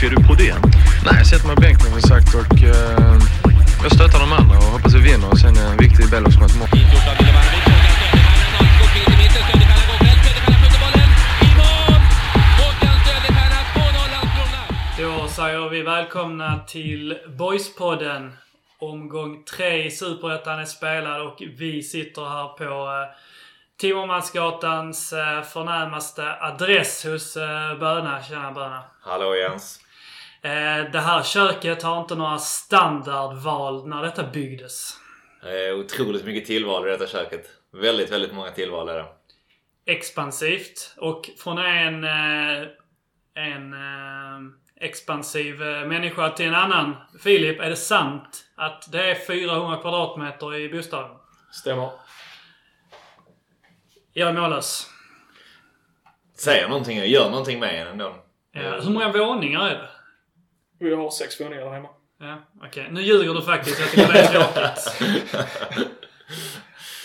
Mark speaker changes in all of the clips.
Speaker 1: ser du på det?
Speaker 2: Nej, jag sätter mig på bänken som sagt och eh, jag stöttar de andra och hoppas vi vinner. Och sen är en viktig Bellows match imorgon.
Speaker 3: Då säger vi välkomna till Boyspodden. Omgång tre i Superettan är spelad och vi sitter här på eh, Timmermansgatans eh, förnämaste adress hos eh, Böna. Tjena Böna.
Speaker 4: Hallå Jens.
Speaker 3: Eh, det här köket har inte några standardval när detta byggdes.
Speaker 4: Otroligt mycket tillval i detta köket. Väldigt, väldigt många tillval är det.
Speaker 3: Expansivt och från en, eh, en eh, expansiv människa till en annan. Filip, är det sant att det är 400 kvadratmeter i bostaden?
Speaker 5: Stämmer.
Speaker 3: Jag är mållös.
Speaker 4: Säger någonting gör någonting med en ändå.
Speaker 3: Ja, hur många våningar är det?
Speaker 5: Vi har sex våningar där hemma.
Speaker 3: Ja, okej. Nu ljuger du faktiskt. Jag tycker det är tråkigt.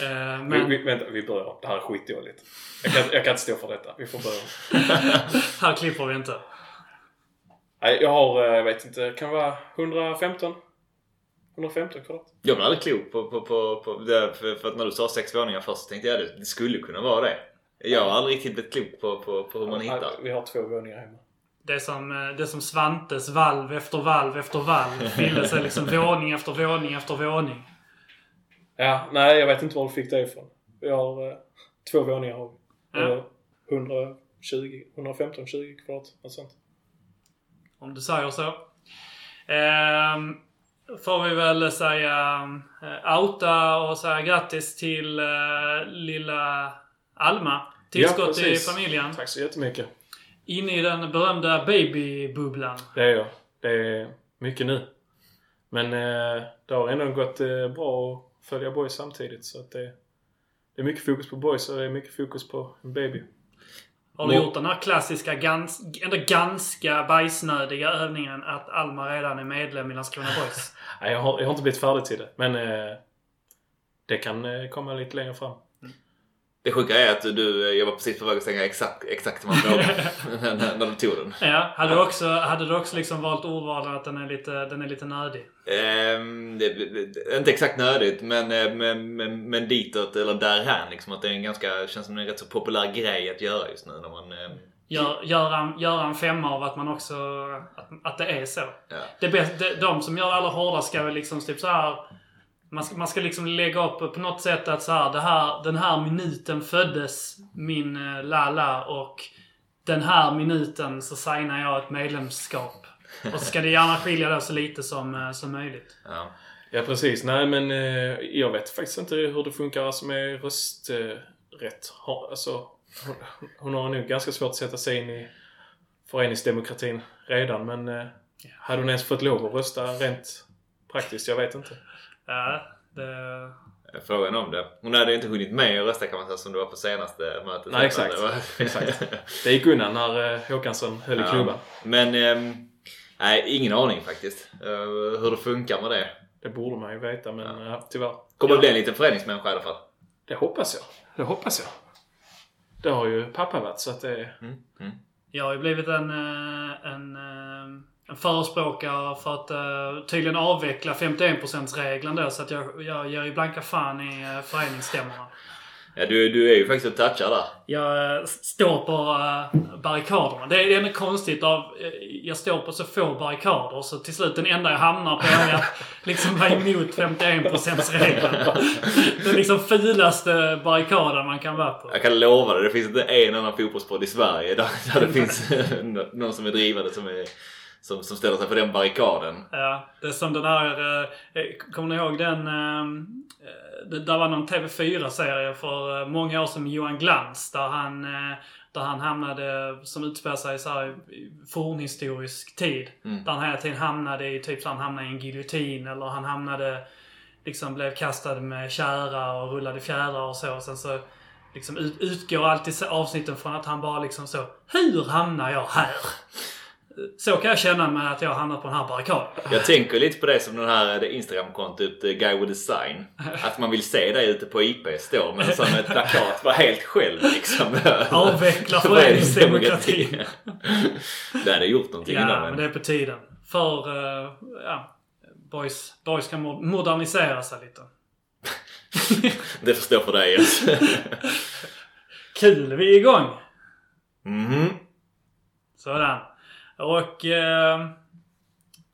Speaker 3: Eh,
Speaker 5: Vi,
Speaker 3: men
Speaker 5: vi, vänta, vi börjar. Det här är skitdåligt. Jag kan, jag kan inte stå för detta. Vi får börja.
Speaker 3: här klipper vi inte.
Speaker 5: Nej, jag har, eh, jag vet inte, kan vara 115? 115 kvadrat.
Speaker 4: Jag blev aldrig klok på, på, på, på det, för, för att när du sa sex våningar först så tänkte jag att det skulle kunna vara det. Jag har aldrig riktigt blivit klok på, på, på hur man hittar.
Speaker 5: Vi har två våningar hemma.
Speaker 3: Det som, eh, det som Svantes valv efter valv efter valv. Fyllde sig liksom våning efter våning efter våning.
Speaker 5: Ja, nej jag vet inte var du fick det ifrån. Vi har eh, två våningar har.
Speaker 3: Ja.
Speaker 5: Eh, 120, 115, 20 kvadrat. Något sånt.
Speaker 3: Om du säger så. Ehm, får vi väl säga eh, outa och säga grattis till eh, lilla Alma. Tillskott i
Speaker 5: precis.
Speaker 3: familjen.
Speaker 5: Tack så jättemycket.
Speaker 3: Inne i den berömda babybubblan.
Speaker 5: Det är jag. Det är mycket nu. Men eh, det har ändå gått eh, bra att följa boys samtidigt. Så att det, det är mycket fokus på boys och det är mycket fokus på en baby.
Speaker 3: Har du gjort den här klassiska, gans, ändå ganska bajsnödiga övningen att Alma redan är medlem i Landskrona Boys?
Speaker 5: Nej, jag har, jag har inte blivit färdig till det. Men eh, det kan eh, komma lite längre fram.
Speaker 4: Det sjuka är att du, jag var precis på väg att stänga exakt, exakt samma fråga när, när du tog den.
Speaker 3: Ja, hade du också, hade du också liksom valt ordvalen att den är lite, den är lite nödig?
Speaker 4: Ehm, det, det, inte exakt nödigt men, eh, men, men, men ditåt eller därhän liksom. Att det är en ganska, känns som en rätt så populär grej att göra just nu när man... eh,
Speaker 3: Gör, göra, en- göra en femma av att man också... Att, att det är så.
Speaker 4: Ja.
Speaker 3: Det bäst, de som gör det allra hårdast ska väl liksom typ så här. Man ska, man ska liksom lägga upp på något sätt att så här, här, den här minuten föddes min eh, Lala och den här minuten så signar jag ett medlemskap. Och så ska det gärna skilja då så lite som, eh, som möjligt.
Speaker 4: Ja.
Speaker 5: Ja, precis. Nej, men eh, jag vet faktiskt inte hur det funkar alltså med rösträtt. Ha, alltså, hon, hon har nog ganska svårt att sätta sig in i föreningsdemokratin redan. Men eh, hade hon ens fått lov att rösta rent praktiskt? Jag vet inte.
Speaker 3: Ja, det...
Speaker 4: Frågan om det. Hon hade inte hunnit med att rösta kan man säga som det var på senaste mötet.
Speaker 5: Nej, exakt.
Speaker 4: Det
Speaker 5: Exakt. Det gick undan när eh, Håkansson höll i klubban.
Speaker 4: Men ehm, nej, ingen aning faktiskt. eh, hur det funkar med det.
Speaker 5: Det borde man ju veta, men ja. tyvärr.
Speaker 4: Kommer bli en liten föreningsmänniska i alla fall.
Speaker 5: Det hoppas jag. Det hoppas jag. Det har ju pappa varit, så att det...
Speaker 3: Jag har ju blivit en, eh, en, en förespråkare för att eh, tydligen avveckla 51%-regeln då. Så att jag, jag ger ju blanka fan i eh, föreningsstämmorna.
Speaker 4: Ja, du, du är ju faktiskt och touchar där.
Speaker 3: Jag eh, står på eh, barrikaderna. Det är det är konstigt av... Jag står på så få barrikader så till slut den enda jag hamnar på är att liksom vara emot 51%-regeln. Den liksom fulaste barrikaden man kan vara på.
Speaker 4: Jag kan lova dig, det finns inte en annan fotbollspodd i Sverige där, där det finns någon som är drivande som, är, som, som ställer sig på den barrikaden.
Speaker 3: Ja, det är som den här... Eh, kommer ni ihåg den... Eh, det, där var någon TV4-serie för eh, många år sedan med Johan Glans. Där han, eh, där han hamnade, som utspelar sig så här i fornhistorisk tid. Där han hela tiden hamnade i, typ så han hamnade i en giljotin eller han hamnade, liksom blev kastad med kära och rullade fjädrar och så. Sen så liksom ut, utgår alltid avsnitten från att han bara liksom så Hur hamnar jag här? Så kan jag känna med att jag har hamnat på den här barrikaden.
Speaker 4: Jag tänker lite på det som den här det Instagram-kontot eh, Guy with a sign. Att man vill se dig ute på IP stå med sån ett plakat, vara helt själv liksom.
Speaker 3: Avveckla föreningsdemokratin.
Speaker 4: det hade gjort någonting
Speaker 3: Ja,
Speaker 4: innan
Speaker 3: men det är på tiden. För, eh, ja, boys, boys kan mo- modernisera sig lite.
Speaker 4: Det förstår för dig Jens.
Speaker 3: Kul, vi är igång!
Speaker 4: Mhm.
Speaker 3: Sådan. Och eh,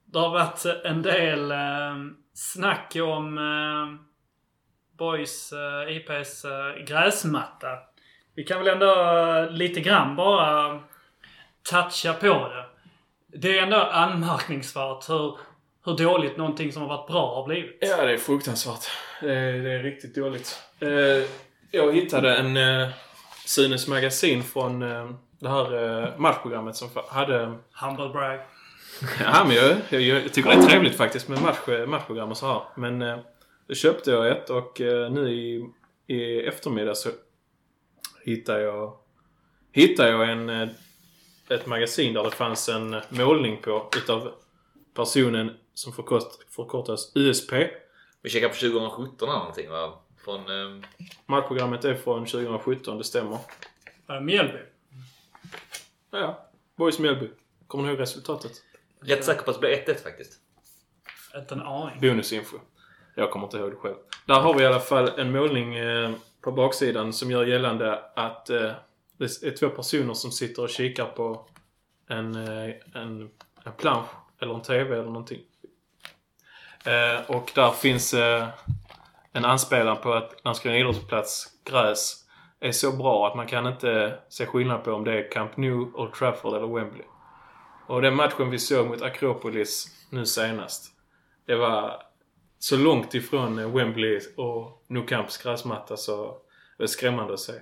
Speaker 3: det har varit en del eh, snack om eh, Boys eh, IPs eh, gräsmatta. Vi kan väl ändå eh, lite grann bara toucha på det. Det är ändå anmärkningsvärt hur, hur dåligt någonting som har varit bra har blivit.
Speaker 5: Ja, det är fruktansvärt. Det är, det är riktigt dåligt. Eh, jag hittade en eh, Sunes magasin från eh, det här eh, matchprogrammet som hade...
Speaker 3: Humble brag.
Speaker 5: Ja, men jag, jag, jag tycker det är trevligt faktiskt med match, matchprogram och så här. Men eh, då köpte jag ett och eh, nu i, i eftermiddag så hittade jag, hittade jag en, eh, ett magasin där det fanns en målning på utav personen som förkort, förkortas USP.
Speaker 4: Vi kikar på 2017 eller någonting va? Från... Eh,
Speaker 5: Matchprogrammet är från 2017, det stämmer.
Speaker 3: Det Mjällby?
Speaker 5: Ja, ja. Boys Mjällby. Kommer ni ihåg resultatet?
Speaker 4: rätt säker på att det blir 1-1 faktiskt.
Speaker 3: Inte en aning.
Speaker 5: Bonusinfo. Jag kommer inte ihåg det själv. Där har vi i alla fall en målning eh, på baksidan som gör gällande att eh, det är två personer som sitter och kikar på en, eh, en, en plansch eller en TV eller någonting. Och där finns en anspelan på att Landskrona idrottsplats gräs är så bra att man kan inte se skillnad på om det är Camp Nou, Old Trafford eller Wembley. Och den matchen vi såg mot Akropolis nu senast. Det var så långt ifrån eh, Wembley och Nou Camps gräsmatta så det är skrämmande att se.
Speaker 3: Det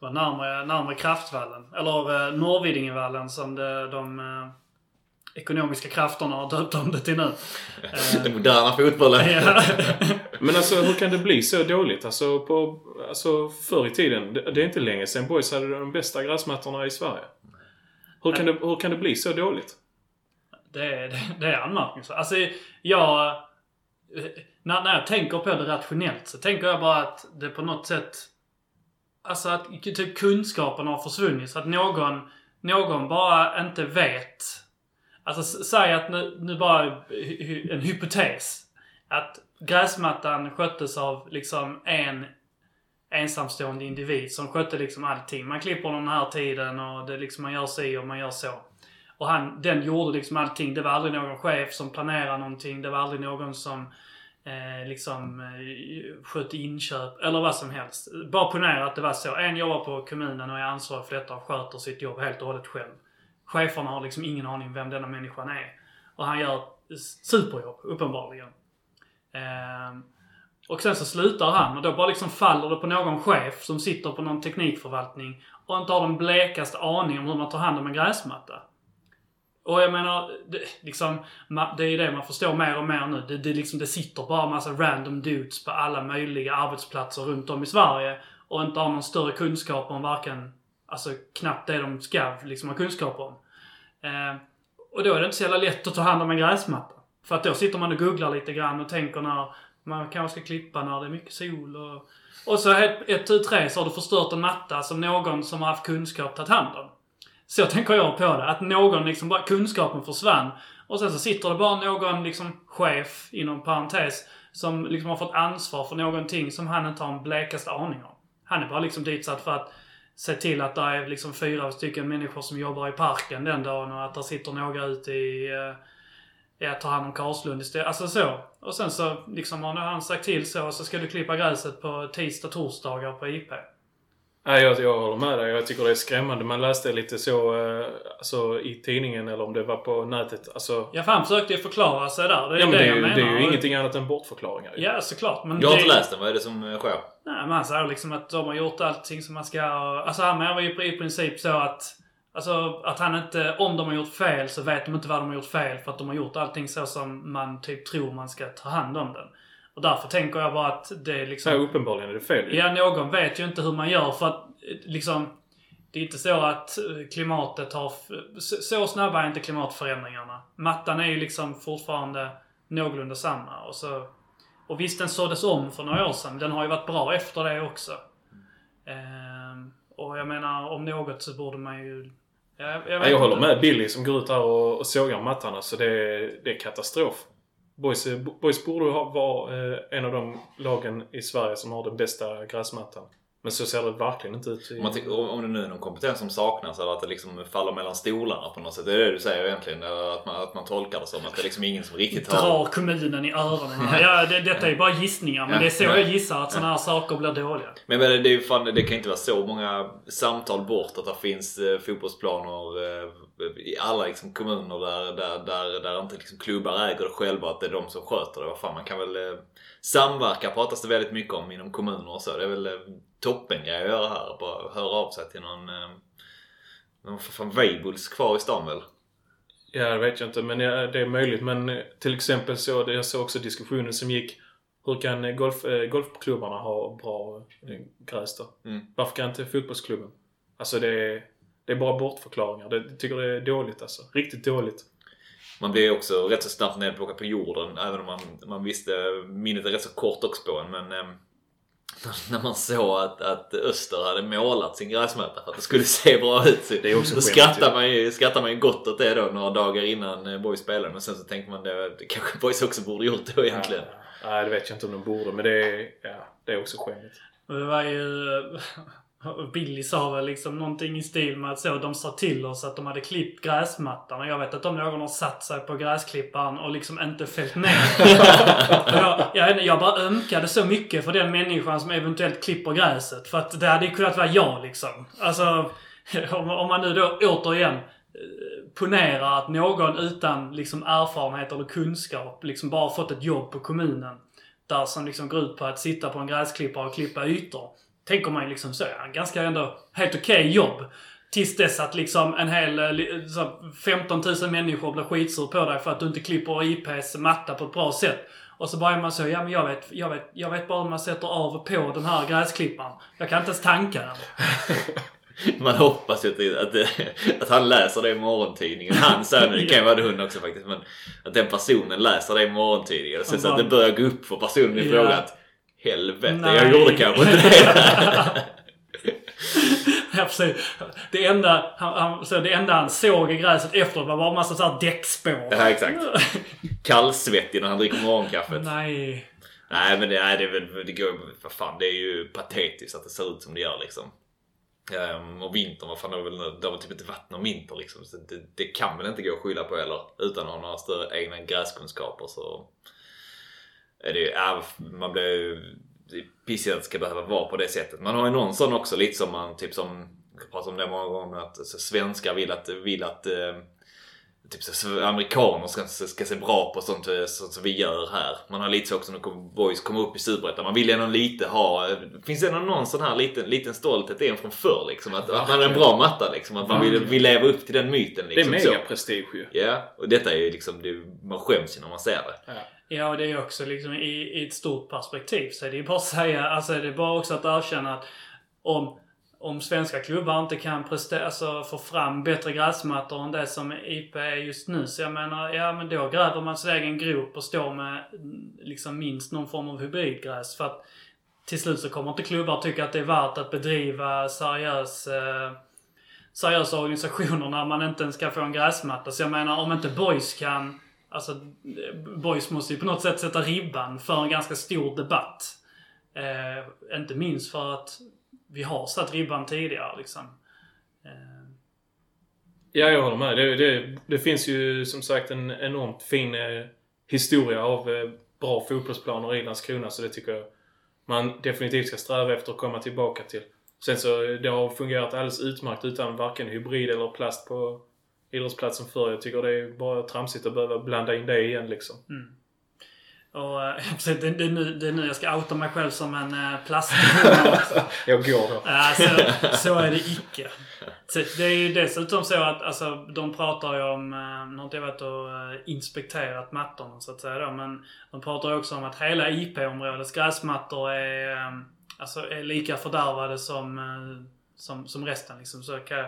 Speaker 3: var närmare, närmare Kraftvallen. Eller eh, Norrvidingevallen som det, de eh, ekonomiska krafterna har döpt om det till nu.
Speaker 4: Den moderna fotbollen.
Speaker 5: Men alltså hur kan det bli så dåligt? Alltså, på, alltså förr i tiden, det, det är inte länge sedan Boys hade de bästa gräsmattorna i Sverige. Hur kan det, hur kan det bli så dåligt?
Speaker 3: Det är, det, det är anmärkningsvärt. Alltså, jag... När, när jag tänker på det rationellt så tänker jag bara att det på något sätt... Alltså att typ kunskapen har försvunnit. Så att någon, någon bara inte vet. Alltså säg att nu, nu bara en hypotes. Att gräsmattan sköttes av liksom en ensamstående individ som skötte liksom allting. Man klipper den här tiden och det liksom man gör si och man gör så. Och han, den gjorde liksom allting. Det var aldrig någon chef som planerade någonting. Det var aldrig någon som eh, liksom eh, skötte inköp eller vad som helst. Bara ponera att det var så. En jobbar på kommunen och är ansvarig för detta och sköter sitt jobb helt och hållet själv. Cheferna har liksom ingen aning vem denna människan är. Och han gör superjobb, uppenbarligen. Ehm, och sen så slutar han och då bara liksom faller det på någon chef som sitter på någon teknikförvaltning och inte har den blekaste aning om hur man tar hand om en gräsmatta. Och jag menar, det, liksom, det är det man förstår mer och mer nu. Det, det, liksom, det sitter bara massa random dudes på alla möjliga arbetsplatser runt om i Sverige och inte har någon större kunskap om varken, alltså knappt det de ska liksom ha kunskap om. Eh, och då är det inte så jävla lätt att ta hand om en gräsmatta. För att då sitter man och googlar lite grann och tänker när man kanske ska klippa när det är mycket sol och... Och så ett, ett tu, tre så har du förstört en matta som någon som har haft kunskap tagit hand om. Så tänker jag på det. Att någon liksom bara, kunskapen försvann. Och sen så sitter det bara någon liksom chef, inom parentes, som liksom har fått ansvar för någonting som han inte har en blekaste aning om. Han är bara liksom ditsatt för att se till att det är liksom fyra stycken människor som jobbar i parken den dagen och att det sitter några ute i... Eh, ja, tar hand om Karlslund istället. Alltså så. Och sen så liksom har han sagt till så, så ska du klippa gräset på tisdag, torsdagar på IP.
Speaker 5: Nej, jag, jag håller med dig. Jag tycker det är skrämmande. Man läste lite så eh, alltså, i tidningen eller om det var på nätet. Alltså,
Speaker 3: Ja, för han försökte ju förklara sig där. Det är
Speaker 5: ja, men
Speaker 3: det,
Speaker 5: det,
Speaker 3: jag
Speaker 5: ju,
Speaker 3: menar.
Speaker 5: det är ju
Speaker 3: Och-
Speaker 5: ingenting annat än bortförklaringar.
Speaker 3: Ja, såklart. Men
Speaker 4: Jag har
Speaker 3: det-
Speaker 4: inte läst den. Vad är det som eh, sker?
Speaker 3: Nej, men han säger liksom att de har gjort allting som man ska. Alltså han menar ju i princip så att... Alltså att han inte... Om de har gjort fel så vet de inte vad de har gjort fel för att de har gjort allting så som man typ tror man ska ta hand om den. Och därför tänker jag bara att det är liksom...
Speaker 5: Så här, uppenbarligen är det fel.
Speaker 3: Ja, någon vet ju inte hur man gör för att eh, liksom... det är inte så att eh, klimatet har... så snabba är inte klimatförändringarna. Mattan är ju liksom fortfarande någorlunda samma. Och, så, och visst, den såddes om för några år sedan. Den har ju varit bra efter det också. Ehm, och jag menar, om något så borde man ju... Jag, jag,
Speaker 5: jag håller med Billy som går ut här och, och sågar mattan. Alltså det, är- det är katastrof. Boys, eh, Boys borde ha, vara eh, en av de lagen i Sverige som har den bästa gräsmattan. Men så ser det verkligen inte ut. I,
Speaker 4: Om, man tycker- om det nu är någon kompetens som saknas eller att det liksom faller mellan stolarna på något sätt. Det är det du säger egentligen. Att man, att man tolkar det som att det är liksom ingen som riktigt har...
Speaker 3: Drar kommunen i öronen. Ja, det, detta är ju bara gissningar. Men
Speaker 4: Ja,
Speaker 3: det är så
Speaker 4: ja.
Speaker 3: jag gissar att sådana här saker blir dåliga.
Speaker 4: Men menar, det, är ju fan, det kan inte vara så många samtal bort att det finns eh, fotbollsplaner eh, i alla liksom, kommuner där, där, där, där inte liksom, klubbar äger det själva. Att det är de som sköter det. Vad fan, man kan väl eh, samverka pratas det väldigt mycket om inom kommuner och så. Det är väl toppengrej att göra här. Bara höra av sig till någon... Eh, någon för fan Weibuls kvar i stan väl?
Speaker 5: Ja, det vet jag inte. Men ja, det är möjligt. Men eh, till exempel så, jag såg också diskussionen som gick. Hur kan eh, golf, eh, golfklubbarna ha bra eh, gräs då?
Speaker 4: Mm.
Speaker 5: Varför kan inte fotbollsklubben? Alltså det är, det är bara bortförklaringar. Det, jag tycker det är dåligt alltså. Riktigt dåligt.
Speaker 4: Man blir också rätt så snabbt nedplockad på jorden. Även om man, man visste, minnet är rätt så kort också på en. Men eh, när man såg att, att Öster hade målat sin gräsmatta för att det skulle se bra ut. Så,
Speaker 5: Det är också
Speaker 4: då
Speaker 5: skämt,
Speaker 4: skrattar man, ju, skrattar man ju gott åt det då några dagar innan eh, Boys spelade. Men sen så tänker man det, det kanske Boys också borde gjort då egentligen.
Speaker 5: Ja, nej, det vet jag inte om de borde. Men det är, ja, det är också skämmigt.
Speaker 3: Det var ju... Billy sa väl liksom någonting i stil med att så, de sa till oss att de hade klippt gräsmattan. Och jag vet inte om någon har satt sig på gräsklipparen och liksom inte fällt ner. Jag, jag, jag bara ömkade så mycket för den människan som eventuellt klipper gräset. För att det hade ju kunnat vara jag liksom. Alltså, om, om man nu då återigen eh, ponera att någon utan liksom erfarenhet eller kunskap liksom bara fått ett jobb på kommunen. Där som liksom går ut på att sitta på en gräsklippare och klippa ytor. Tänker man ju liksom så, ja, ganska ändå helt okej jobb. Tills dess att liksom en hel li- så 15 000 människor blir skitsur på dig för att du inte klipper IPs matta på ett bra sätt. Och så börjar man så, ja men jag vet, jag vet, jag vet bara hur man sätter av och på den här gräsklipparen. Jag kan inte ens tanka den.
Speaker 4: Man hoppas ju att, att, att han läser det i morgontidningen. Han nu, det kan ju vara hund också faktiskt. Men att den personen läser det i morgontidningen. Och sen så att det börjar gå upp för personen i fråga att Helvete,
Speaker 3: Nej.
Speaker 4: jag gjorde kanske inte det.
Speaker 3: Ja, precis. Det enda, han, han, så det enda han såg i gräset efteråt var bara en massa så här däckspår.
Speaker 4: Ja, exakt. Kallsvettig när han dricker morgonkaffet.
Speaker 3: Nej.
Speaker 4: Nej men det, nej, det det går vad fan det är ju patetiskt att det ser ut som det gör liksom. Ehm, och vintern, vad fan det har väl, det typ inte varit någon vinter liksom. Så det, det kan väl inte gå att skylla på heller. Utan att ha några större egna gräskunskaper så det ju, ja, man blir ju pissigt att det ska behöva vara på det sättet. Man har ju någon sån också lite som man, typ som, jag pratar om det många gånger, att så, svenskar vill att, vill att eh, Typ så amerikaner ska, ska se bra på sånt, eh, sånt som vi gör här. Man har lite så också när boys kommer upp i Superettan. Man vill ändå lite ha... Finns det ändå någon sån här liten, liten stolthet en från förr liksom? Att, att man är en bra matta liksom. Att man vill, vill leva upp till den myten
Speaker 5: Det är
Speaker 4: liksom.
Speaker 5: mega
Speaker 4: så.
Speaker 5: prestige ju.
Speaker 4: Ja, och detta är ju liksom... Det, man skäms ju när man ser det.
Speaker 3: Ja, och det är också liksom i, i ett stort perspektiv så är det ju bara att säga, alltså det är bara också att erkänna att om, om svenska klubbar inte kan prestera, alltså få fram bättre gräsmattor än det som IP är just nu. Så jag menar, ja men då gräver man sin egen grop och står med mm, liksom minst någon form av hybridgräs. För att till slut så kommer inte klubbar tycka att det är värt att bedriva seriös eh, seriösa organisationer när man inte ens ska få en gräsmatta. Så jag menar, om inte boys kan... Alltså, boys måste ju på något sätt sätta ribban för en ganska stor debatt. Eh, inte minst för att vi har satt ribban tidigare liksom. Eh,
Speaker 5: Ja, jag håller med. Det, det, det finns ju som sagt en enormt fin eh, historia av eh, bra fotbollsplaner i Landskrona. Så det tycker jag man definitivt ska sträva efter att komma tillbaka till. Sen så, eh, det har fungerat alldeles utmärkt utan varken hybrid eller plast på idrottsplatsen förr. Jag tycker det är bara tramsigt att behöva blanda in det igen liksom.
Speaker 3: och eh, det, det, är nu, det är nu jag ska outa mig själv som en eh, plast
Speaker 5: Jag går då.
Speaker 3: Ja, så, så är det icke. Så det är ju dessutom så att alltså, de pratar ju om, eh, nu har inte jag varit och inspekterat mattorna så att säga då, men de pratar ju också om att hela IP-områdets gräsmattor är, alltså, är lika fördärvade som, som, som resten. Liksom. Så, kan,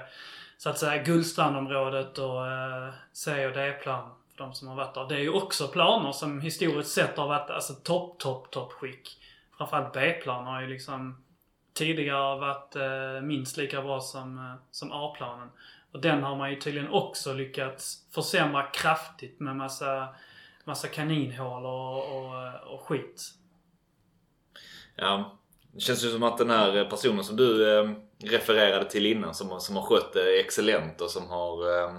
Speaker 3: så att säga Gullstrandområdet och eh, C och D-plan för de som har varit där. Det är ju också planer som historiskt sett har varit alltså, topp, topp, topp skick. Framförallt B-plan har ju liksom tidigare varit eh, minst lika bra som, eh, som A-planen. Och den har man ju tydligen också lyckats försämra kraftigt med massa, massa kaninhål och, och, eh, och skit.
Speaker 4: Ja. Det känns ju som att den här personen som du eh, refererade till innan som, som har skött det excellent och som har, eh,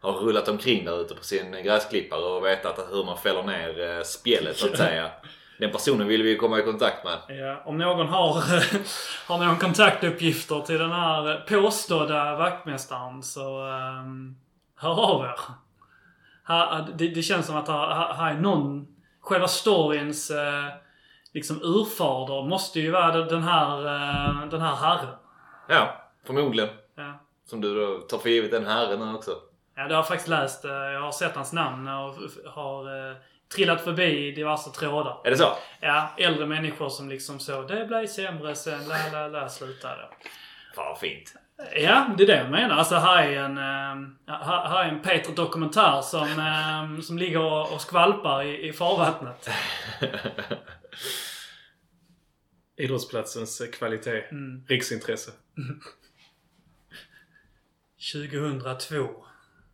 Speaker 4: har rullat omkring där ute på sin gräsklippare och vetat hur man fäller ner eh, spjället så att säga. Den personen vill vi komma i kontakt med.
Speaker 3: Ja, om någon har, har någon kontaktuppgifter till den här påstådda vaktmästaren så um, hör av er. Här, det, det känns som att här, här är någon... Själva storyns uh, liksom urfader måste ju vara den här, uh, den här herren.
Speaker 4: Ja, förmodligen.
Speaker 3: Ja.
Speaker 4: Som du då tar för givet den herren också.
Speaker 3: Ja, det har jag faktiskt läst. Uh, jag har sett hans namn och har uh, trillat förbi diverse trådar.
Speaker 4: Är det så?
Speaker 3: Ja, äldre människor som liksom så det blev sämre sen, la la la, slutade.
Speaker 4: Fan vad fint.
Speaker 3: Ja, det är det jag menar. Alltså här är en, äh, här är en Peter dokumentär som, äh, som ligger och, och skvalpar i, i farvattnet.
Speaker 5: Idrottsplatsens kvalitet.
Speaker 3: Mm.
Speaker 5: Riksintresse.
Speaker 3: 2002.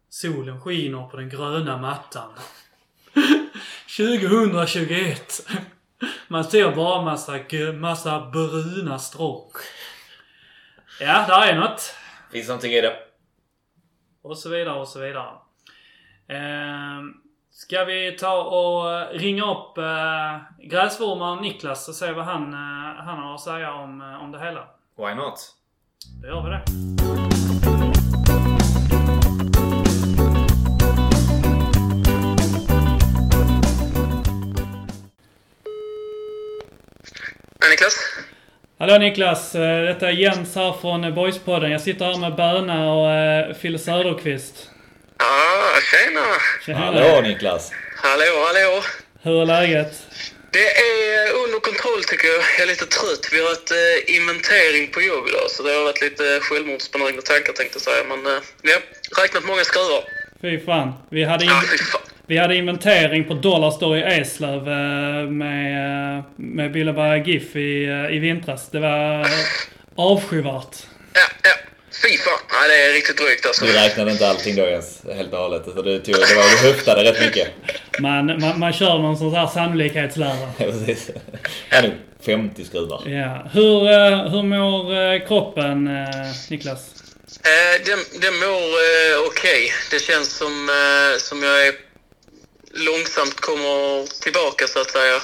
Speaker 3: Solen skiner på den gröna mattan. 2021. Man ser bara massa, massa bruna stråk. Ja, där är något.
Speaker 4: Finns någonting i det.
Speaker 3: Och så vidare och så vidare. Eh, ska vi ta och ringa upp eh, gräsvurmaren Niklas och se vad han, eh, han har att säga om, eh, om det hela?
Speaker 4: Why not?
Speaker 3: Då gör vi det.
Speaker 1: Ja, Niklas?
Speaker 3: Hallå Niklas! Eh, Detta är Jens här från Boyspodden. Jag sitter här med Böna och Fille Söderqvist.
Speaker 1: Ja, tjena!
Speaker 3: Tjena.
Speaker 4: Niklas.
Speaker 1: Hallå, hallå!
Speaker 3: Hur är läget?
Speaker 1: Det är under kontroll tycker jag. Jag är lite trött. Vi har ett eh, inventering på jobb idag så det har varit lite självmordsbenägna tankar tänkte jag säga. Men eh, ja, räknat många skruvar.
Speaker 3: Fy fan. Vi hade, in-
Speaker 1: Ja, fy fan.
Speaker 3: vi hade inventering på Dollarstore i Eslöv eh, med, eh, med Billeberga GIF i, eh, i vintras. Det var eh, avskyvärt.
Speaker 1: Ja, ja. Fy fan. Nej, det är riktigt drygt alltså.
Speaker 4: Du räknade inte allting då ens helt och hållet. Så du, tog, det var, du höftade rätt mycket.
Speaker 3: Man, man, man kör någon sån här sannolikhetslära.
Speaker 4: Ja, precis. Ja, nu 50 skruvar.
Speaker 3: Ja. Hur, eh, hur mår eh, kroppen, eh, Niklas?
Speaker 1: Eh, den, den mår eh, okej. Det känns som, eh, som jag är långsamt kommer tillbaka så att säga.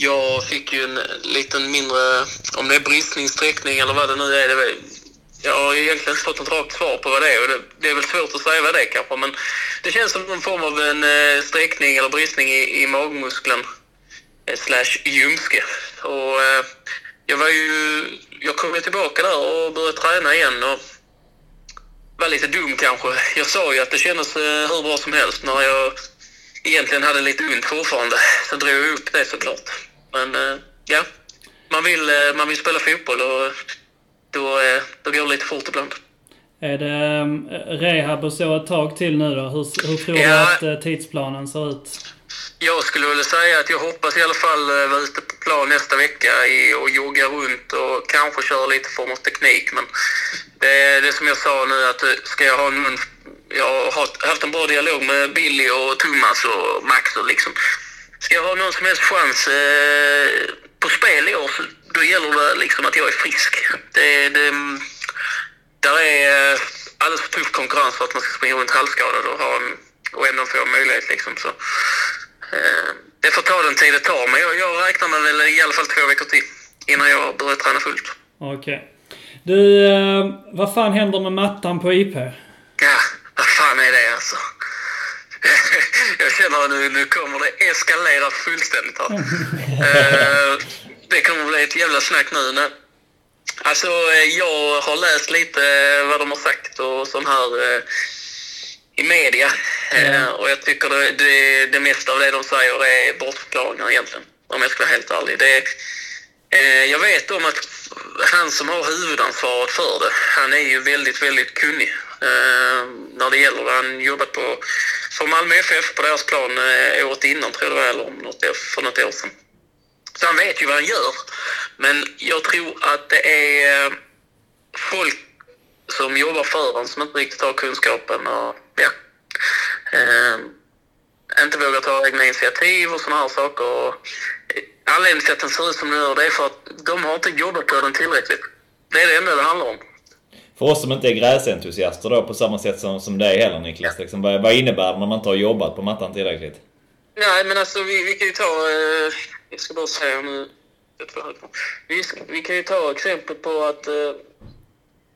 Speaker 1: Jag fick ju en liten mindre, om det är bristning, sträckning eller vad det nu är. Det var, jag har egentligen inte fått något rakt svar på vad det är och det, det är väl svårt att säga vad det är kanske men det känns som någon form av en eh, sträckning eller bristning i, i magmuskeln eh, slash ljumske. Och eh, jag var ju, jag kom ju tillbaka där och började träna igen och var lite dum kanske. Jag sa ju att det kändes eh, hur bra som helst när jag egentligen hade lite ont fortfarande. Så drog jag upp det såklart. Men eh, ja, man vill, eh, man vill spela fotboll och då, eh, då går det lite fort ibland.
Speaker 3: Är det um, rehab och så ett tag till nu då? Hur, hur tror du
Speaker 1: Ja.
Speaker 3: att tidsplanen ser ut?
Speaker 1: Jag skulle vilja säga att jag hoppas i alla fall vara ute på plan nästa vecka och jogga runt och kanske köra lite form av teknik. Men det, det som jag sa nu att ska jag ha någon... Jag har haft en bra dialog med Billy och Thomas och Max och liksom. Ska jag ha någon som helst chans eh, på spel i år då gäller det liksom att jag är frisk. Det, det, där är eh, alldeles för tuff konkurrens för att man ska springa runt halvskadad och, ha en, och ändå få en möjlighet. Liksom. Så, eh, det får ta den tid det tar, men jag, jag räknar med väl i alla fall två veckor till innan jag börjar träna fullt.
Speaker 3: Okej. Du, eh, vad fan händer med mattan på IP?
Speaker 1: Ja, vad fan är det alltså? jag känner att nu, nu kommer det eskalera fullständigt här. Eh, det kommer bli ett jävla snack nu. Nej. Alltså, eh, jag har läst lite eh, vad de har sagt och sån här eh, i media. Eh, och jag tycker det, det, det mesta av det de säger är bortförklaringar egentligen. Om jag ska vara helt ärlig. Det, jag vet om att han som har huvudansvaret för det, han är ju väldigt, väldigt kunnig Eh, när det gäller det. Han jobbat på, för Malmö FF på deras plan eh, året innan, tror jag det var, eller om något, för något år sedan. Så han vet ju vad han gör. Men jag tror att det är eh, folk som jobbar för honom som inte riktigt har kunskapen och ja, eh, inte vågar ta egna initiativ och sådana här saker. Och anledningen till att den ser ut som den gör det är för att de har inte jobbat på den tillräckligt. Det är det enda det handlar om.
Speaker 6: För oss som inte är gräsentusiaster då på samma sätt som, som dig heller Niklas. Liksom, vad, vad innebär det när man inte har jobbat på mattan tillräckligt?
Speaker 1: Nej, men alltså vi, vi kan ju ta... Eh, jag ska bara säga nu... Vi, vi kan ju ta exempel på att... Eh,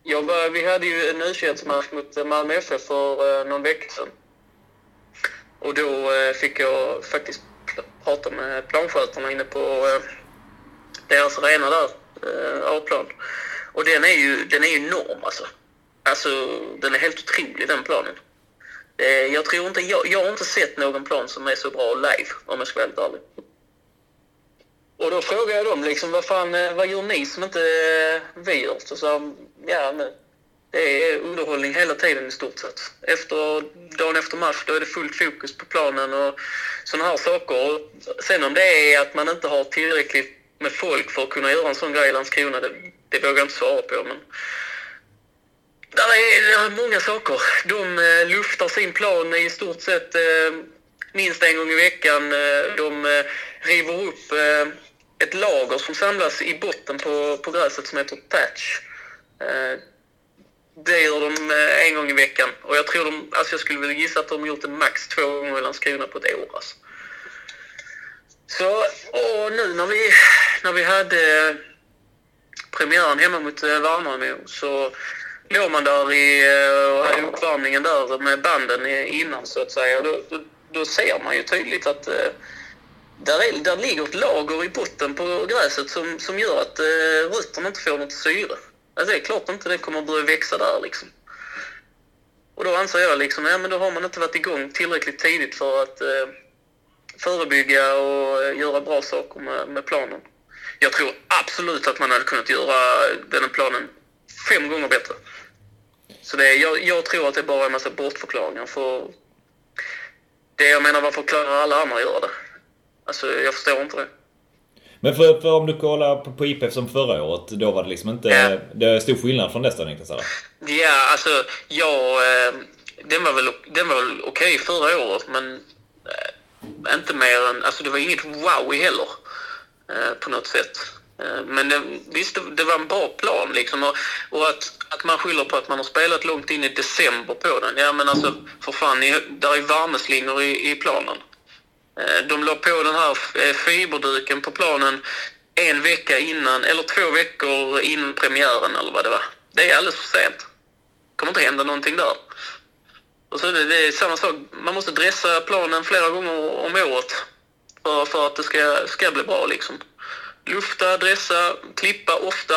Speaker 1: jag var, vi hade ju en u match mot eh, Malmö FF för eh, någon vecka sedan. Och då eh, fick jag faktiskt prata med planskötarna inne på eh, deras arena där, eh, A-plan. Och den är ju, den är ju enorm alltså. Alltså, den är helt otrolig den planen. Eh, Jag tror inte, jag, jag har inte sett någon plan som är så bra live om jag ska vara helt ärlig. Och då frågade jag dem liksom, vad fan, eh, vad gör ni som inte eh, vi gör? Så sa ja men det är underhållning hela tiden i stort sett. Efter, dagen efter match då är det fullt fokus på planen och sådana här saker. Och sen om det är att man inte har tillräckligt med folk för att kunna göra en sån grej i Landskrona, det, det vågar jag inte svara på. Men där är, det är många saker. De eh, luftar sin plan i stort sett eh, minst en gång i veckan. Eh, de eh, river upp eh, ett lager som samlas i botten på, på gräset som heter patch. Eh, det gör de eh, en gång i veckan. Och jag tror de, alltså jag skulle vilja gissa att de har gjort det max två gånger i Landskrona på ett år. Alltså. Så, och nu när vi, när vi hade premiären hemma mot eh, Värnamo så låg man där i, eh, uppvärmningen där med banden innan så att säga. Då, då, då ser man ju tydligt att eh, där, är, där ligger ett lager i botten på gräset som, som gör att eh, rötterna inte får något syre. Alltså, det är klart inte det kommer att börja växa där liksom. Och då anser jag liksom, ja men då har man inte varit igång tillräckligt tidigt för att eh, förebygga och göra bra saker med, med planen. Jag tror absolut att man hade kunnat göra den planen fem gånger bättre. Så det, är- jag, jag tror att det bara är en massa bortförklaringar. För det jag menar, varför klarar alla andra att göra det? Alltså, jag förstår inte det.
Speaker 6: Men för, för om du kollar på, på IPF som förra året, då var det liksom inte...
Speaker 1: Ja.
Speaker 6: Det är stor skillnad från nästa Niklas eller?
Speaker 1: Ja, alltså, jag... Eh, den var väl, den var väl okej förra året, men eh, inte mer än... Alltså, det var inget wow heller Eh, på något sätt. Eh, men det, visst, det, var en bra plan liksom. Och, och att, att man skyller på att man har spelat långt in i december på den. Ja, men alltså, för fan, ni, där är värmeslingor i, i planen. Eh, de la på den här fiberduken på planen en vecka innan, eller två veckor innan premiären eller vad det var. Det är alldeles för sent. Det kommer inte hända någonting där. Och så är det, det är samma sak, man måste dressa planen flera gånger om året för, för att det ska, ska bli bra liksom. Lufta, dressa, klippa ofta.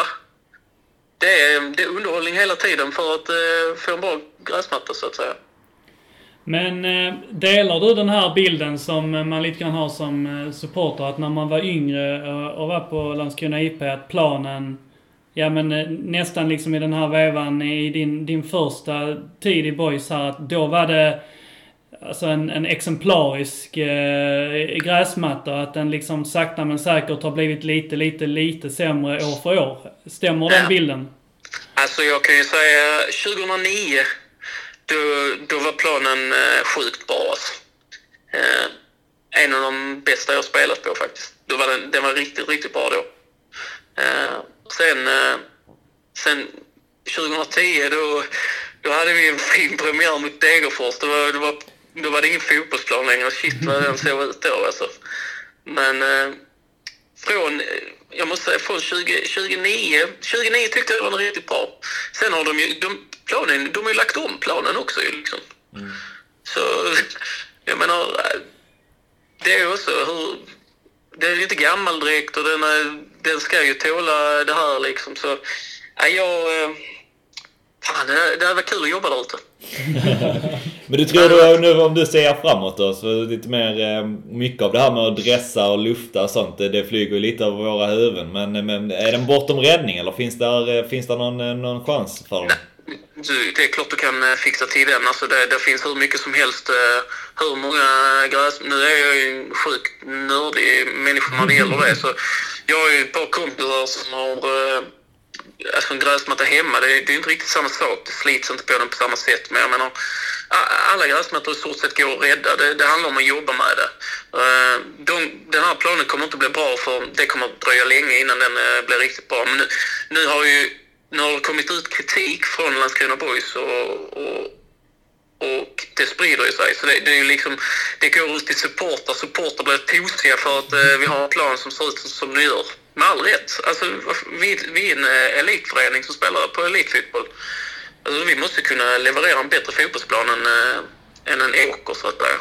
Speaker 1: Det är, det är underhållning hela tiden för att eh, få en bra gräsmatta så att säga.
Speaker 3: Men eh, delar du den här bilden som man lite grann har som eh, supporter att när man var yngre eh, och var på Landskrona IP att planen, ja men eh, nästan liksom i den här vevan i din, din första tid i Boys här att då var det alltså en, en exemplarisk eh, gräsmatta. Att den liksom sakta men säkert har blivit lite, lite, lite sämre år för år. Stämmer den bilden?
Speaker 1: Alltså jag kan ju säga 2009 då, då var planen eh, sjukt bra alltså. eh, En av de bästa jag spelat på faktiskt. Då var den, den var riktigt, riktigt bra då. Eh, sen, eh, sen 2010 då, då hade vi en fin premiär mot Degerfors. Det var, det var, då var det ingen fotbollsplan längre. Shit vad den såg ut då alltså. Men eh, från, eh, jag måste säga från 20, 2009, 2009 tyckte jag det var riktigt bra. Sen har de ju, de, planen, de har ju lagt om planen också liksom. Så, jag menar, eh, det är också hur, det är ju inte gammal direkt och den, är, den ska ju tåla det här liksom så, ja, jag, eh, fan det, det varit kul att jobba där ute.
Speaker 6: Men du tror då, nu om du ser framåt då, så lite mer eh, mycket av det här med att dressa och lufta och sånt, det, det flyger ju lite över våra huvuden. Men, eh, men är den bortom räddning eller finns där, eh, finns där någon, någon chans för dem?
Speaker 1: Du, det är klart du kan fixa till den. Alltså det, det finns hur mycket som helst. Hur många gräs... Nu är jag ju en sjukt nördig människa när det gäller det. Så jag har ju ett par kompisar som har alltså en gräsmatta hemma. Det, det är inte riktigt samma sak. Det slits inte på den på samma sätt. Men jag menar, alla gräsmattor i stort sett går att rädda. Det, det handlar om att jobba med det. Eh, de, den här planen kommer inte bli bra för det kommer att dröja länge innan den eh, blir riktigt bra. Men nu, nu har ju nu har det kommit ut kritik från Landskrona Boys och, och, och det sprider ju sig. Så det, det är liksom, det går ut till supportrar. Supportrar blir tosiga för att eh, vi har en plan som ser ut som, som det gör. Med all rätt. Alltså, vi, vi är en eh, elitförening som spelar på elitfotboll. Alltså, vi måste kunna leverera en bättre fotbollsplan än, äh, än en åker så att säga.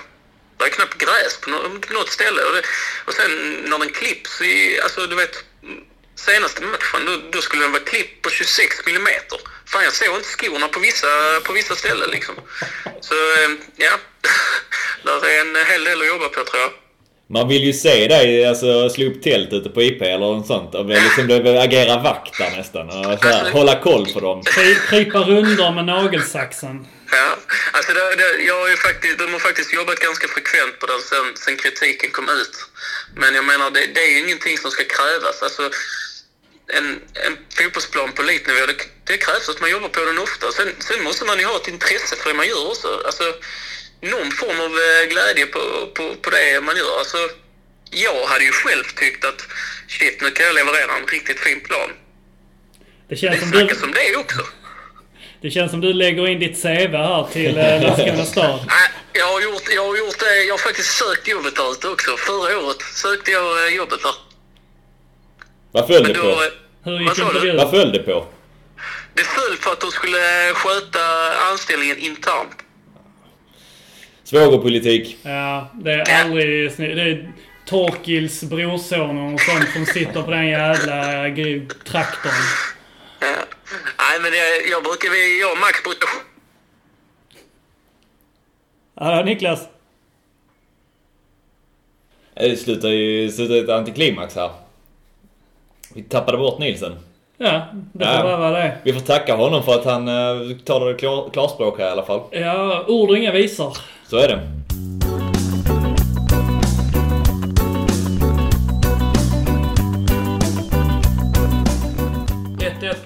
Speaker 1: Det är knappt gräs på något ställe. Och, det, och sen när den klipps i, alltså du vet, senaste matchen då, då skulle den vara klippt på 26 millimeter. Fan jag såg inte skorna på vissa, på vissa ställen liksom. Så eh, ja, där är en hel del att jobba på tror jag.
Speaker 6: Man vill ju se dig alltså, slå upp tält ute på IP eller något sånt. Och liksom agera vakt där nästan. Och så här, hålla koll på dem.
Speaker 3: Kry- Krypa rundor med nagelsaxen.
Speaker 1: Ja, alltså det, det, jag har ju faktiskt, de har faktiskt jobbat ganska frekvent på den sen, sen kritiken kom ut. Men jag menar, det, det är ju ingenting som ska krävas. Alltså, en, en fotbollsplan på elitnivå, det, det krävs att man jobbar på den ofta. Sen, sen måste man ju ha ett intresse för det man gör också. Alltså, någon form av eh, glädje på, på, på det man gör. Alltså, jag hade ju själv tyckt att shit, nu kan jag leverera en riktigt fin plan.
Speaker 3: Det
Speaker 1: Det
Speaker 3: känns som du,
Speaker 1: om det också.
Speaker 3: det känns som du lägger in ditt CV här till eh, Landskrona stad.
Speaker 1: Nej, jag har gjort, jag har gjort det. Jag har faktiskt sökt jobbet där ute också. Förra året sökte jag eh, jobbet där.
Speaker 6: Vad föll det på?
Speaker 3: Hur gick intervjun?
Speaker 6: Vad föll det på?
Speaker 1: det föll för att de skulle sköta anställningen internt.
Speaker 6: Svågerpolitik.
Speaker 3: Ja, det är aldrig snyggt. Det är Torkils brorson och sånt som sitter på den jävla traktorn.
Speaker 1: Ja. Nej, men det, jag brukar, vi- jag och Max brukar...
Speaker 3: Ja, Niklas.
Speaker 6: Det slutar ju slutar ett antiklimax här. Vi tappade bort Nielsen.
Speaker 3: Ja, det får
Speaker 6: Ja.
Speaker 3: vara det.
Speaker 6: Vi får tacka honom för att han uh, talade klar, klarspråk här i alla fall.
Speaker 3: Ja, ord och inga visor.
Speaker 6: Så är det.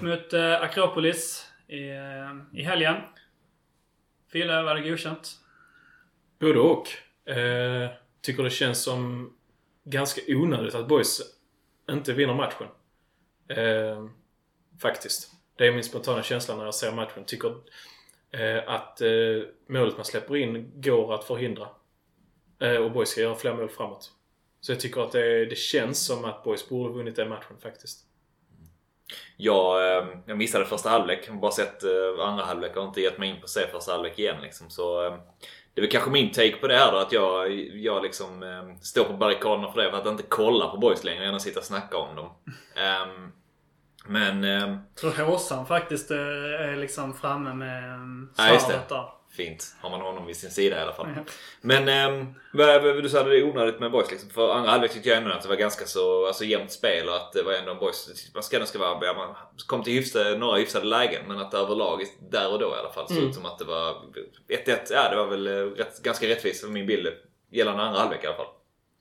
Speaker 3: mot eh, Akropolis i, eh, i helgen. Fille, var det godkänt?
Speaker 5: Både och. Eh, tycker det känns som ganska onödigt att Boys inte vinner matchen. Eh, faktiskt. Det är min spontana känsla när jag ser matchen. Tycker Eh, att eh, målet man släpper in går att förhindra. Eh, och Boys ska göra fler mål framåt. Så jag tycker att det, det känns som att Boys borde vunnit den matchen faktiskt.
Speaker 4: Jag, ehm, jag missade första halvlek. Jag har bara sett eh, andra halvlek och har inte gett mig in på att se första halvlek igen. Liksom. Så, ehm, det är väl kanske min take på det här då. Att jag, jag liksom ehm, står på barrikaderna för det. För att inte kolla på boys längre. Gärna sitta och snacka om dem. Ehm, men... ehm,
Speaker 3: Jag tror Håsan faktiskt eh, är liksom framme med
Speaker 4: Ja, det.
Speaker 3: svaret där.
Speaker 4: Fint. Har man honom vid sin sida i alla fall. Men vad du sa, det är onödigt med boys liksom. För andra halvlek tyckte jag ändå att det var ganska så alltså, jämnt spel och att det var ändå en boys. Man ska ska vara, man kom till hyfsade, några hyfsade lägen men att överlag, där och då i alla fall, såg
Speaker 3: Mm.
Speaker 4: ut som att det var 1-1. Ja, det var väl eh, rätt, ganska rättvist för min bild gällande andra halvlek i alla fall.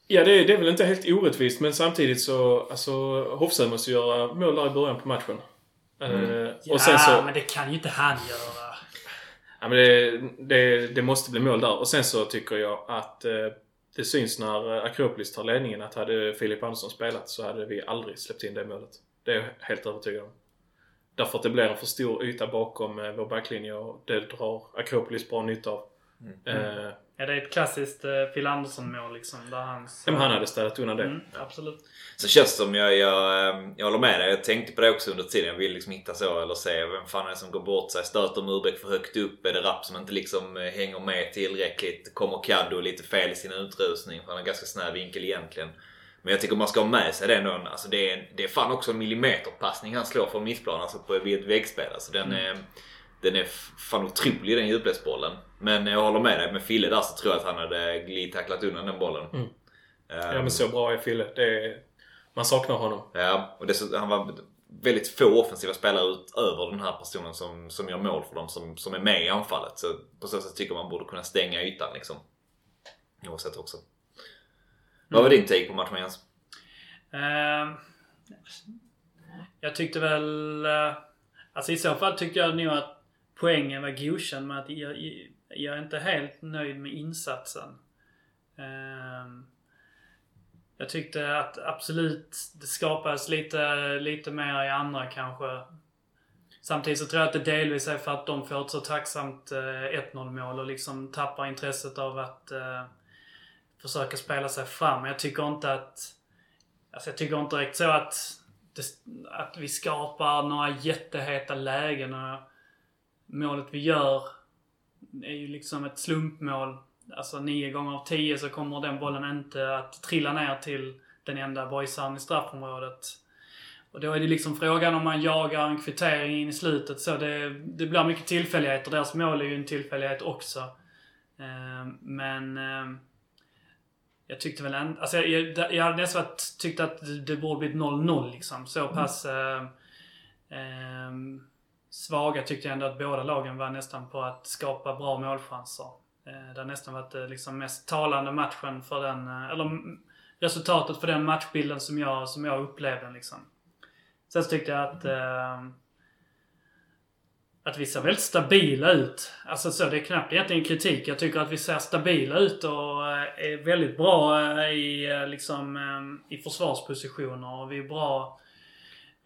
Speaker 5: Ja, det, är- det är väl inte helt orättvist men samtidigt så... Alltså, Hofsö måste göra mål där i början på matchen. Eh,
Speaker 3: Ja,
Speaker 5: och sen så...
Speaker 3: men det kan ju inte han göra.
Speaker 5: Ja, men det, det, det måste bli mål där. Och sen så tycker jag att eh, det syns när Akropolis tar ledningen att hade Filip Andersson spelat så hade vi aldrig släppt in det målet. Det är jag helt övertygad om. Därför att det blir en för stor yta bakom eh, vår backlinje och det drar Akropolis bra nytta av. Eh,
Speaker 3: Ja, det är ett klassiskt uh, Phil Andersson-mål liksom. Där hans,
Speaker 5: men han hade städat undan det.
Speaker 3: Mm, absolut.
Speaker 4: Så känns det som jag, jag, eh, jag håller med dig. Jag tänkte på det också under tiden. Jag vill liksom hitta så eller se vem fan är det som går bort sig. Stöter Murbeck för högt upp? Är det Rapp som inte liksom eh, hänger med tillräckligt? Kommer Kaddo lite fel i sin utrustning? För han har ganska snäv vinkel egentligen. Men jag tycker man ska ha med sig det någon, alltså det är, det är fan också en millimeterpassning han slår från mittplan, alltså på, vid ett väggspel. Alltså den är, den är fan otrolig den djupledsbollen. Men jag håller med dig, med Fille där så tror jag att han hade glidtacklat undan den bollen.
Speaker 5: Mm.
Speaker 4: Ehm,
Speaker 5: Ja men så bra är Fille. Det är, man saknar honom.
Speaker 4: Ja, och det, han var väldigt få offensiva spelare utöver den här personen som, som gör mål för dem som, som är med i anfallet. Så på så sätt tycker man borde kunna stänga ytan liksom. Oavsett också. Vad var din take på matchen Jens?
Speaker 3: Ehm, jag tyckte väl... eh, Alltså i så fall tyckte jag nog att poängen var godkänd men att jag, jag är inte helt nöjd med insatsen. Ehm, jag tyckte att absolut det skapades lite, lite mer i andra kanske. Samtidigt så tror jag att det delvis är för att de får ett så tacksamt eh, 1-0 mål och liksom tappar intresset av att eh, försöka spela sig fram. Jag tycker inte att... Alltså jag tycker inte direkt så att, det, att vi skapar några jätteheta lägen. Och målet vi gör är ju liksom ett slumpmål. Alltså nio gånger av tio så kommer den bollen inte att trilla ner till den enda boysaren i straffområdet. Och då är det liksom frågan om man jagar en kvittering in i slutet. Så det, det blir mycket tillfälligheter. Deras mål är ju en tillfällighet också. Eh, men... Eh, jag tyckte väl ändå... Alltså jag, jag, jag hade nästan varit- tyckt att det- borde blivit 0-0 liksom. Så pass... Eh, eh, svaga tyckte jag ändå att båda lagen var nästan på att skapa bra målchanser. Eh, det har nästan varit eh, liksom mest talande matchen för den... Eh, eller resultatet för den matchbilden som jag, som jag upplevde liksom. Sen så tyckte jag att... Eh, att vi ser väldigt stabila ut. Alltså så, det är knappt egentligen kritik. Jag tycker att vi ser stabila ut och är väldigt bra i, liksom, i försvarspositioner. Och vi är bra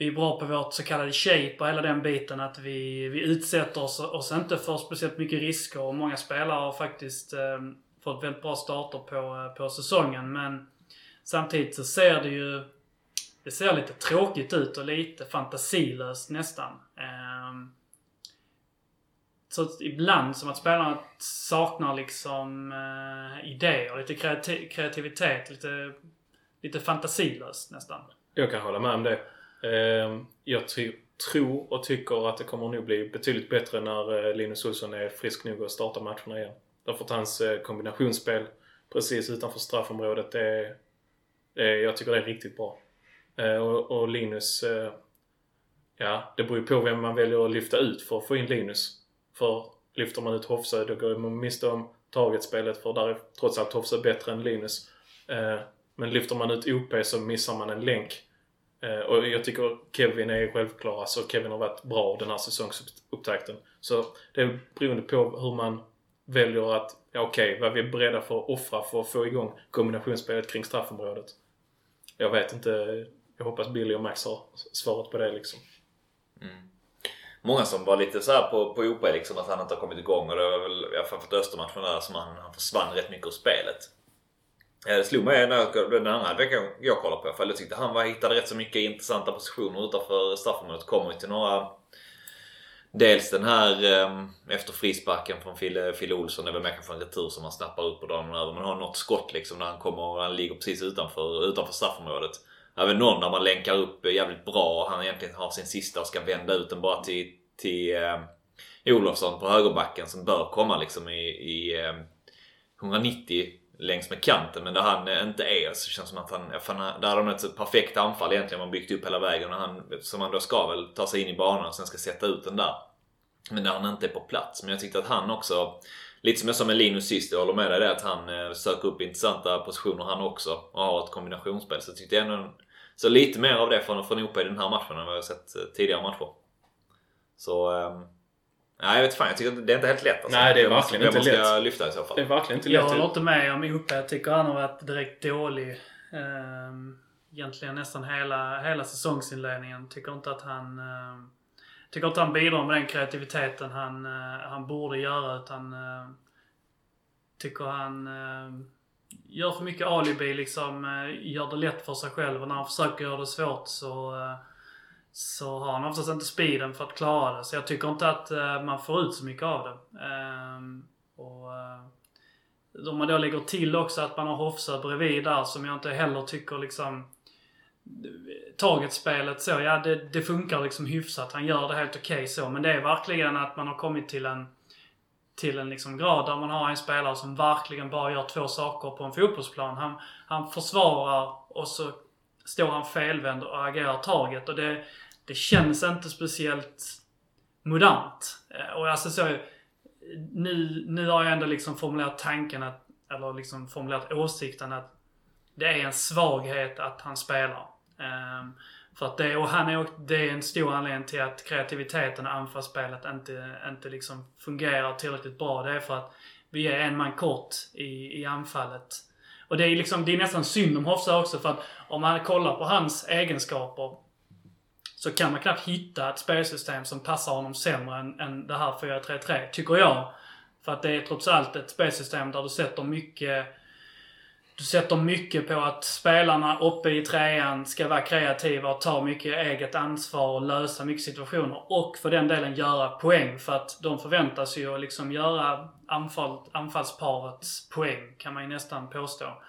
Speaker 3: vi är bra på vårt så kallade shape och hela den biten. Att vi, vi utsätter oss, oss inte för speciellt mycket risker. Och många spelare har faktiskt eh, fått väldigt bra starter på, eh, på säsongen. Men samtidigt så ser det ju det ser lite tråkigt ut och lite fantasilöst nästan. Eh, så ibland som att spelarna saknar liksom eh, idéer, lite kreativitet, lite, lite fantasilöst nästan.
Speaker 5: Jag kan hålla med om det. Ehm, jag tror och tycker att det kommer nog bli betydligt bättre när eh, Linus Olsson är frisk nog att starta matcherna igen. Därför att hans eh, kombinationsspel precis utanför straffområdet det är jag tycker det är riktigt bra. Eh, och, och Linus, ja det beror ju på vem man väljer att lyfta ut för att få in Linus. För lyfter man ut Hofsö då går man miste om targetspelet för där är trots allt Hofsö bättre än Linus. Men lyfter man ut OP så missar man en länk. Eh, och jag tycker Kevin är självklar. Alltså Kevin har varit bra den här säsongsupptakten. Så det är beroende på hur man väljer att, ja okej, vad vi är beredda för att offra för att få igång kombinationsspelet kring straffområdet. Jag vet inte. Jag hoppas Billy och Max har svaret på det liksom. Mm.
Speaker 4: Många som var lite såhär på, på OP liksom att han inte har kommit igång och det var väl i alla fall för Östermatchen där som han, han försvann rätt mycket ur spelet. Ja, det slog mig när jag, den andra veckan jag kollade på för. Jag tyckte han var, hittade rätt så mycket intressanta positioner utanför straffområdet. Kommer ju till några... Dels den här ehm, efter frisparken från Fille, Fille Olsson. Det är väl mer kanske en retur som han snappar upp och drar över. Men har något skott liksom när han kommer och han ligger precis utanför, utanför straffområdet. Även någon där man länkar upp eh, jävligt bra och han egentligen har sin sista och ska vända ut den bara till, till eh, Olofsson på högerbacken som bör komma liksom i, i eh, 190 längs med kanten men där han eh, inte är så känns det som att han, fan, där har de ett perfekt anfall egentligen man byggt upp hela vägen och han, som han då ska väl ta sig in i banan och sen ska sätta ut den där. Men där han inte är på plats. Men jag tyckte att han också, lite som jag sa med Linus sist, jag håller med dig det att han eh, söker upp intressanta positioner han också och har ett kombinationsspel. Så jag tyckte ändå så lite mer av det från, från OP i den här matchen än vad jag sett eh, tidigare matcher. Så... Ehm, ehm, Nej jag vet fan, jag tycker att det är inte helt lätt alltså.
Speaker 5: Nej, det är verkligen inte
Speaker 4: man ska
Speaker 5: lätt.
Speaker 4: lyfta i så fall.
Speaker 5: Det är verkligen inte
Speaker 3: Jag
Speaker 5: lätt.
Speaker 3: håller inte med om Ope. Jag tycker han har varit direkt dålig. Um, egentligen nästan hela, hela säsongsinledningen. Tycker inte att han... ehm, tycker inte han bidrar med den kreativiteten han, eh, han borde göra utan... Uh, tycker han ehm, gör för mycket alibi liksom. eh, gör det lätt för sig själv och när han försöker göra det svårt så så har han oftast inte speeden för att klara det. Så jag tycker inte att eh, man får ut så mycket av det. Ehm, och... Eh, om man då lägger till också att man har Hofsa bredvid där som jag inte heller tycker liksom targetspelet så, ja det, det funkar liksom hyfsat. Han gör det helt okej så. Men det är verkligen att man har kommit till en till en liksom grad där man har en spelare som verkligen bara gör två saker på en fotbollsplan. Han, han försvarar och så står han felvänd och agerar target. Och det, det känns inte speciellt modernt. Eh, och alltså så, nu, nu har jag ändå liksom formulerat tanken att, eller liksom formulerat åsikten att det är en svaghet att han spelar. Um, för att det, och han är, det är en stor anledning till att kreativiteten och anfallsspelet inte, inte liksom fungerar tillräckligt bra. Det är för att vi är en man kort i, i anfallet. Och det är, liksom, det är nästan synd om Hofsa också för att om man kollar på hans egenskaper så kan man knappt hitta ett spelsystem som passar honom sämre än, än det här 4-3-3, tycker jag. För att det är trots allt ett spelsystem där du sätter mycket du sätter mycket på att spelarna uppe i trean ska vara kreativa och ta mycket eget ansvar och lösa mycket situationer. Och för den delen göra poäng. För att de förväntas ju att liksom göra anfall, anfallsparets poäng, kan man ju nästan påstå.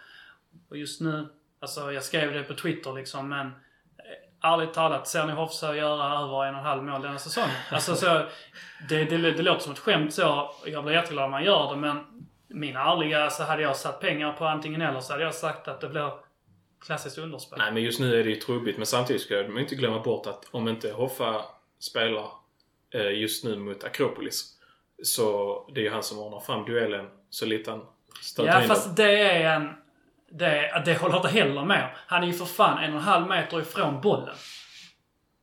Speaker 3: Och just nu, alltså jag skrev det på Twitter liksom, men ärligt talat, ser ni Hofsa göra över en och en halv mål denna säsongen? Alltså så, det, det, det låter som ett skämt så. Jag blir jätteglad om man gör det, men min ärliga, så hade jag satt pengar på antingen eller så hade jag sagt att det blir klassiskt underspel.
Speaker 5: Nej, men just nu är det ju trubbigt. Men samtidigt ska man inte glömma bort att om inte Hoffa spelar eh, just nu mot Akropolis så det är ju han som ordnar fram duellen så lite han stöter
Speaker 3: Ja,
Speaker 5: in
Speaker 3: fast det är en... Det, det håller jag inte heller med. Han är ju för fan en och en halv meter ifrån bollen.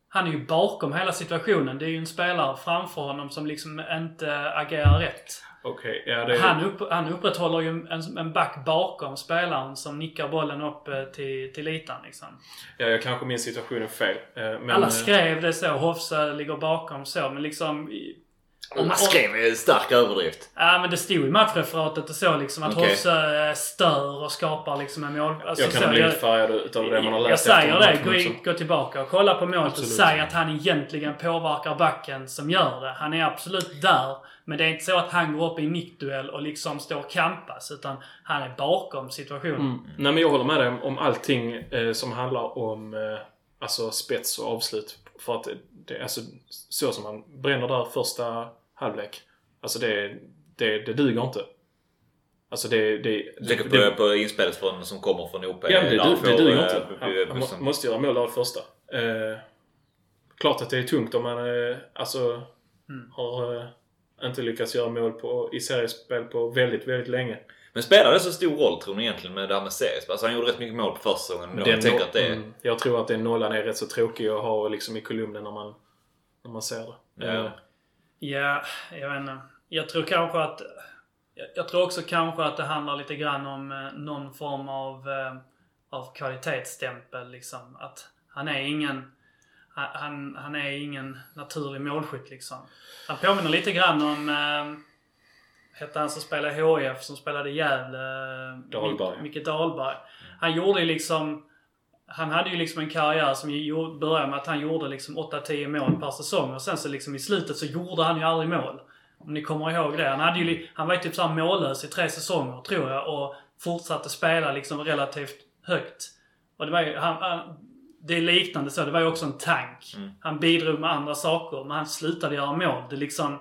Speaker 3: Han är ju bakom hela situationen. Det är ju en spelare framför honom som liksom inte agerar rätt.
Speaker 5: Okej, ja det.
Speaker 3: Han, upp, han upprätthåller ju en, en back bakom spelaren som nickar bollen upp eh, till, till ytan liksom.
Speaker 5: Ja, jag kanske minns situationen fel. eh, Men,
Speaker 3: Alla
Speaker 5: eh,
Speaker 3: skrev det så. Hofsa ligger bakom så, men liksom...
Speaker 4: Om man skrev en stark överdrift.
Speaker 3: Ja men det stod i matchreferatet och så liksom att
Speaker 4: Okej.
Speaker 3: Hofsa eh, stör och skapar liksom en mål... Alltså,
Speaker 5: Jag kan
Speaker 3: så,
Speaker 5: ha blivit färgad utav det man har läst
Speaker 3: Jag säger det. Gå, in, gå tillbaka och kolla på målet
Speaker 5: Absolut.
Speaker 3: och säg att han egentligen påverkar backen som gör det. Han är absolut där. Men det är inte så att han går upp i en nickduell och liksom står och kampas. Utan han är bakom situationen.
Speaker 5: Mm. Nej men jag håller med dig om- allting eh, som handlar om eh, alltså spets och avslut. För att det, alltså, så som man bränner där första halvlek. Alltså det, det, det duger inte. Alltså det... det,
Speaker 4: Du tänker på,
Speaker 5: det,
Speaker 4: på inspelet från, som kommer från OP?
Speaker 5: Ja, det, det, det duger
Speaker 4: eh,
Speaker 5: inte. Han,
Speaker 4: bu-
Speaker 5: han måste göra mål där det första. Eh, klart att det är tungt om man eh, alltså
Speaker 3: Mm.
Speaker 5: har eh, inte lyckats göra mål på, i seriespel på väldigt, väldigt länge.
Speaker 4: Men spelar det så stor roll tror ni egentligen med det här med seriespel? Alltså han gjorde rätt mycket mål på första säsongen. ändå.
Speaker 5: Den
Speaker 4: Jag tänker
Speaker 5: no-
Speaker 4: att det är...
Speaker 5: mm, jag tror att den nollan är rätt så tråkig att ha liksom i kolumnen när man, när man ser det.
Speaker 4: Ja.
Speaker 3: Ja, jag vet inte. Jag tror kanske att... Jag, tror också kanske att det handlar lite grann om eh, någon form av, eh, av kvalitetsstämpel liksom. Att han är ingen... Han, han, är ingen naturlig målskytt liksom. Han påminner lite grann om... Eh, hette han som spelade i HIF, som spelade i Gävle?
Speaker 5: Dahlberg.
Speaker 3: Micke- Micke Dahlberg. Han gjorde ju liksom... Han hade ju liksom en karriär som började med att han gjorde liksom 8-10 mål per säsong. Och sen så liksom i slutet så gjorde han ju aldrig mål. Om ni kommer ihåg det. Han, hade ju, han var ju typ såhär mållös i tre säsonger tror jag. Och fortsatte spela liksom relativt högt. Och det var ju, han, han, det är liknande så. Det var ju också en tank. Han bidrog med andra saker, men han slutade göra mål. Det liksom...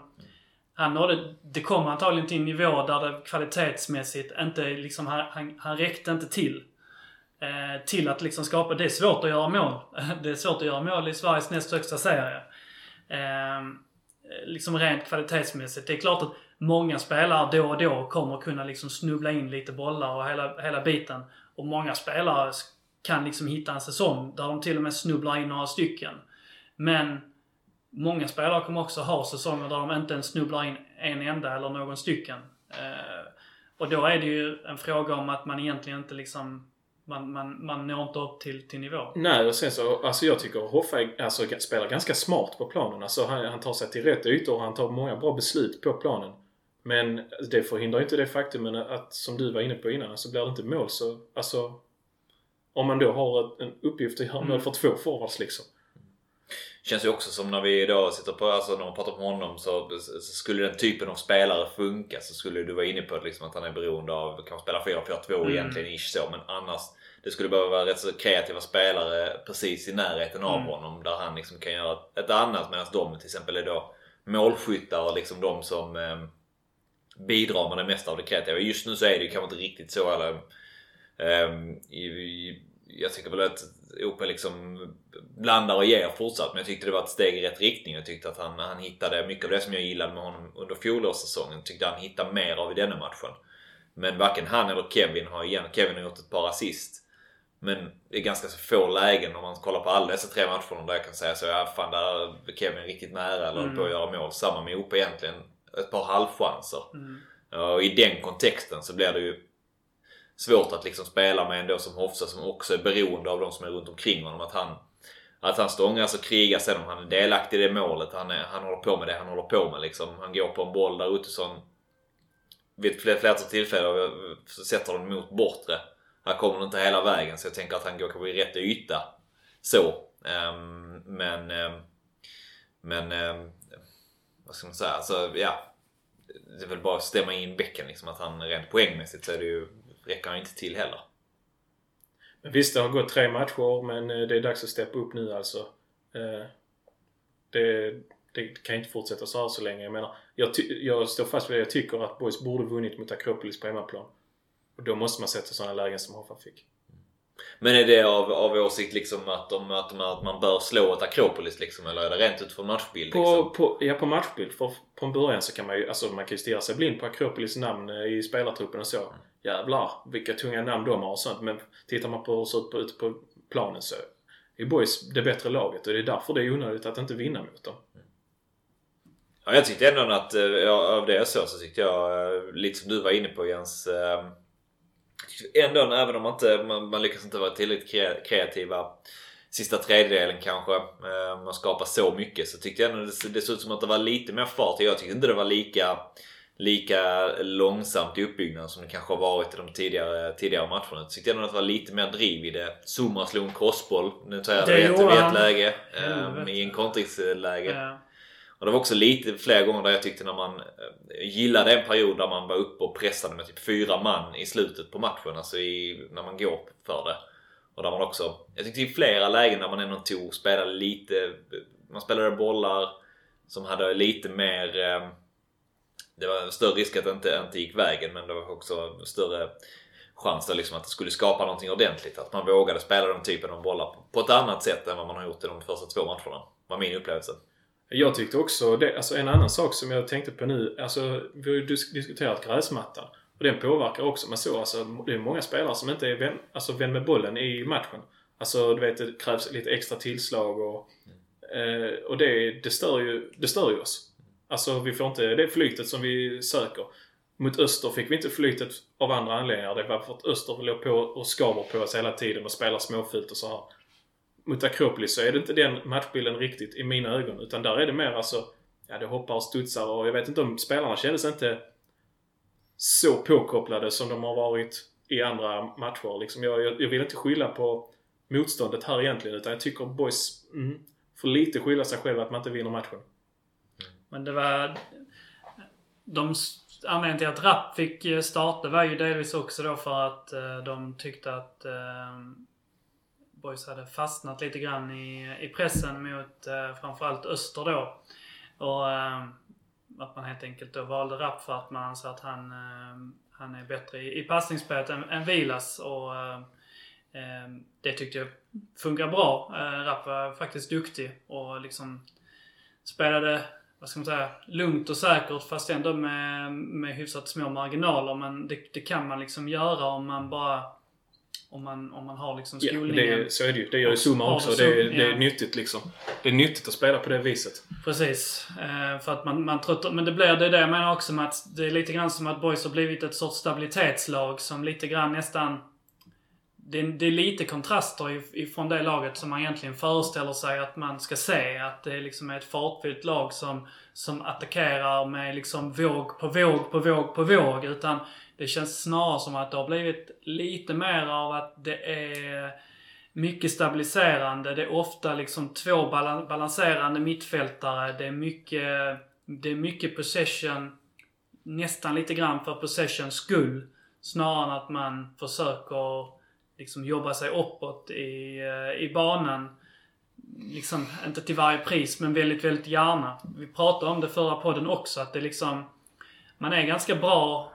Speaker 3: Han nådde, det kom antagligen till en nivå där det kvalitetsmässigt inte liksom, han, han, han räckte inte till. Eh, till att liksom skapa, det är svårt att göra mål. Det är svårt att göra mål i Sveriges näst högsta serie. Ehm, eh, liksom rent kvalitetsmässigt. Det är klart att många spelare då och då kommer kunna liksom snubbla in lite bollar och hela, hela biten. Och många spelare kan liksom hitta en säsong där de till och med snubblar in några stycken. Men många spelare kommer också ha säsonger där de inte ens snubblar in en enda eller någon stycken. Eh, och då är det ju en fråga om att man egentligen inte liksom man, man, man når inte upp till, till nivå.
Speaker 5: Nej, och sen så, alltså jag tycker Hoffa är, alltså, spelar ganska smart på planen. Alltså han, han tar sig till rätt ytor och han tar många bra beslut på planen. Men det förhindrar inte det faktumen att, som du var inne på innan, så blir det inte mål så, alltså om man då har ett- en uppgift att göra mål
Speaker 3: Mm.
Speaker 5: för två forwards liksom.
Speaker 4: Känns ju också som när vi då sitter på, alltså när man pratar om honom så, så skulle den typen av spelare funka så skulle du vara inne på att, liksom, att han är beroende av, kan spela 4-4-2
Speaker 3: Mm.
Speaker 4: egentligen ish så men annars. Det skulle behöva vara rätt så kreativa spelare precis i närheten av
Speaker 3: Mm.
Speaker 4: honom där han liksom kan göra ett annat medan de till exempel är då målskyttar och liksom de som eh, bidrar med det mesta av det kreativa. Just nu så är det ju kanske inte riktigt så. Eller, ehm, i, i, jag tycker väl att OP liksom blandar och ger fortsatt. Men jag tyckte det var ett steg i rätt riktning. Jag tyckte att han, han hittade mycket av det som jag gillade med honom under fjolårssäsongen. Tyckte han hittade mer av i denna matchen. Men varken han eller Kevin har igen. Kevin har gjort ett par assist. Men det är ganska så få lägen om man kollar på alla dessa tre matcherna där jag kan säga så ja fan där är Kevin riktigt nära eller mm. på att göra mål. Samma med OP egentligen. Ett par halvchanser.
Speaker 3: Mm.
Speaker 4: Och i den kontexten så blir det ju svårt att liksom spela med en då som Hofsa som också är beroende av de som är runt omkring honom. Att han, att han stångas och krigar sen om han är delaktig i det målet. Han, är, han håller på med det han håller på med liksom. Han går på en boll där Ottosson vid ett fler- flertal tillfällen så sätter den mot bortre. Han kommer inte hela vägen så jag tänker att han går kanske i rätt yta. Så. Ehm, men... Ehm, men... Ehm, vad ska man säga? Alltså, ja. Det är väl bara att stämma in bäcken liksom. Att han rent poängmässigt så är det ju, räcker han inte till heller.
Speaker 5: Men visst, det har gått tre matcher men eh, det är dags att steppa upp nu alltså. Eh, det, det kan inte fortsätta så här så länge. Jag menar, jag, ty- jag står fast vid det. Jag tycker att Boys borde vunnit mot Akropolis på hemmaplan. Och då måste man sätta sådana lägen som Hoffa fick.
Speaker 4: Men är det av, av åsikt liksom att, de, att, de, att man bör slå ett Akropolis liksom? Eller är det rent utifrån matchbild?
Speaker 5: På,
Speaker 4: Liksom?
Speaker 5: på, ja, på matchbild. För på en början så kan man ju, alltså man kan ju stirra sig blind på Akropolis namn eh, i spelartruppen och så. Jävlar, vilka tunga namn de har och sånt. Men tittar man på hur det ser ut på, ute på planen så är Boys det bättre laget och det är därför det är onödigt att inte vinna mot dem.
Speaker 4: Ja, jag tyckte ändå att eh, av det jag såg så tyckte jag, eh, lite som du var inne på Jens. Ändå, även om man, inte, man, man lyckas inte vara tillräckligt kre- kreativa sista tredjedelen kanske. eh, Man skapar så mycket så tyckte jag ändå det, det såg ut som att det var lite mer fart. Jag tyckte inte det var lika, lika långsamt i uppbyggnaden som det kanske har varit i de tidigare, tidigare matcherna. Jag tyckte ändå att det var lite mer driv i det. Zuma slog en crossboll. Nu tar jag
Speaker 3: Det
Speaker 4: det
Speaker 3: han.
Speaker 4: ett läge.
Speaker 3: Helvete.
Speaker 4: I en kontringsläge.
Speaker 3: Ja.
Speaker 4: Och det var också lite fler gånger där jag tyckte när man eh, gillade en period där man var uppe och pressade med typ fyra man i slutet på matchen. Alltså i, när man går för det. Och där man också, jag tyckte i flera lägen där man ändå tog, spelade lite, man spelade bollar som hade lite mer eh, det var en större risk att det inte, inte gick vägen men det var också större chans där liksom att det skulle skapa någonting ordentligt. Att man vågade spela den typen av bollar på, på ett annat sätt än vad man har gjort i de första två matcherna. var min upplevelse.
Speaker 5: Jag tyckte också, det, alltså en annan sak som jag tänkte på nu, alltså vi har ju diskuterat gräsmattan. Och den påverkar också. Man såg alltså, det är många spelare som inte är vän, alltså vän med bollen i matchen. Alltså du vet, det krävs lite extra tillslag och, eh, och det, det, stör ju, det stör ju oss. Alltså vi får inte det flytet som vi söker. Mot Öster fick vi inte flytet av andra anledningar. Det var för att Öster låg på och skaver på oss hela tiden och spelar småfult och så här. Mot Akropolis så är det inte den matchbilden riktigt i mina ögon. Utan där är det mer alltså, ja det hoppar och studsar och jag vet inte om spelarna kändes inte så påkopplade som de har varit i andra matcher. Liksom jag, jag, jag vill inte skylla på motståndet här egentligen utan jag tycker boys mm, får lite skylla sig själva att man inte vinner matchen.
Speaker 3: Men det var... De anledningen till att Rapp fick eh, starta var ju delvis också då för att eh, de tyckte att eh, Boys hade fastnat lite grann i, i pressen mot eh, framförallt Öster då. Och eh, att man helt enkelt då valde Rapp för att man anser att han, eh, han är bättre i, i passningsspelet än, än Vilas. Och eh, eh det tyckte jag funkar bra. Eh, Rapp var faktiskt duktig och liksom spelade vad ska man säga, lugnt och säkert fast ändå med, med hyfsat små marginaler. Men det, det kan man liksom göra om man bara... Om man, om man har liksom
Speaker 5: Ja,
Speaker 3: skolningen.
Speaker 5: det, är- så är det ju. Det gör ju Zuma också.
Speaker 3: det
Speaker 5: Det, är- det är
Speaker 3: ja.
Speaker 5: nyttigt liksom. Det är nyttigt att spela på det viset.
Speaker 3: Precis. Eh, för att man, man tröttar, men det blir det det jag menar också med att det är lite grann som att Boys har blivit ett sorts stabilitetslag som lite grann nästan... Det det är lite kontraster if- ifrån det laget som man egentligen föreställer sig att man ska se. Att det liksom är ett fartfyllt lag som, som attackerar med liksom våg på våg på våg på våg. Utan det känns snarare som att det har blivit lite mer av att det är mycket stabiliserande. Det är ofta liksom två balanserande mittfältare. Det är mycket, det är mycket possession. Nästan lite grann för possessions skull. Snarare än att man försöker liksom jobba sig uppåt i, eh, i banan. Liksom, inte till varje pris, men väldigt, väldigt gärna. Vi pratade om det förra podden också, att det liksom... Man är ganska bra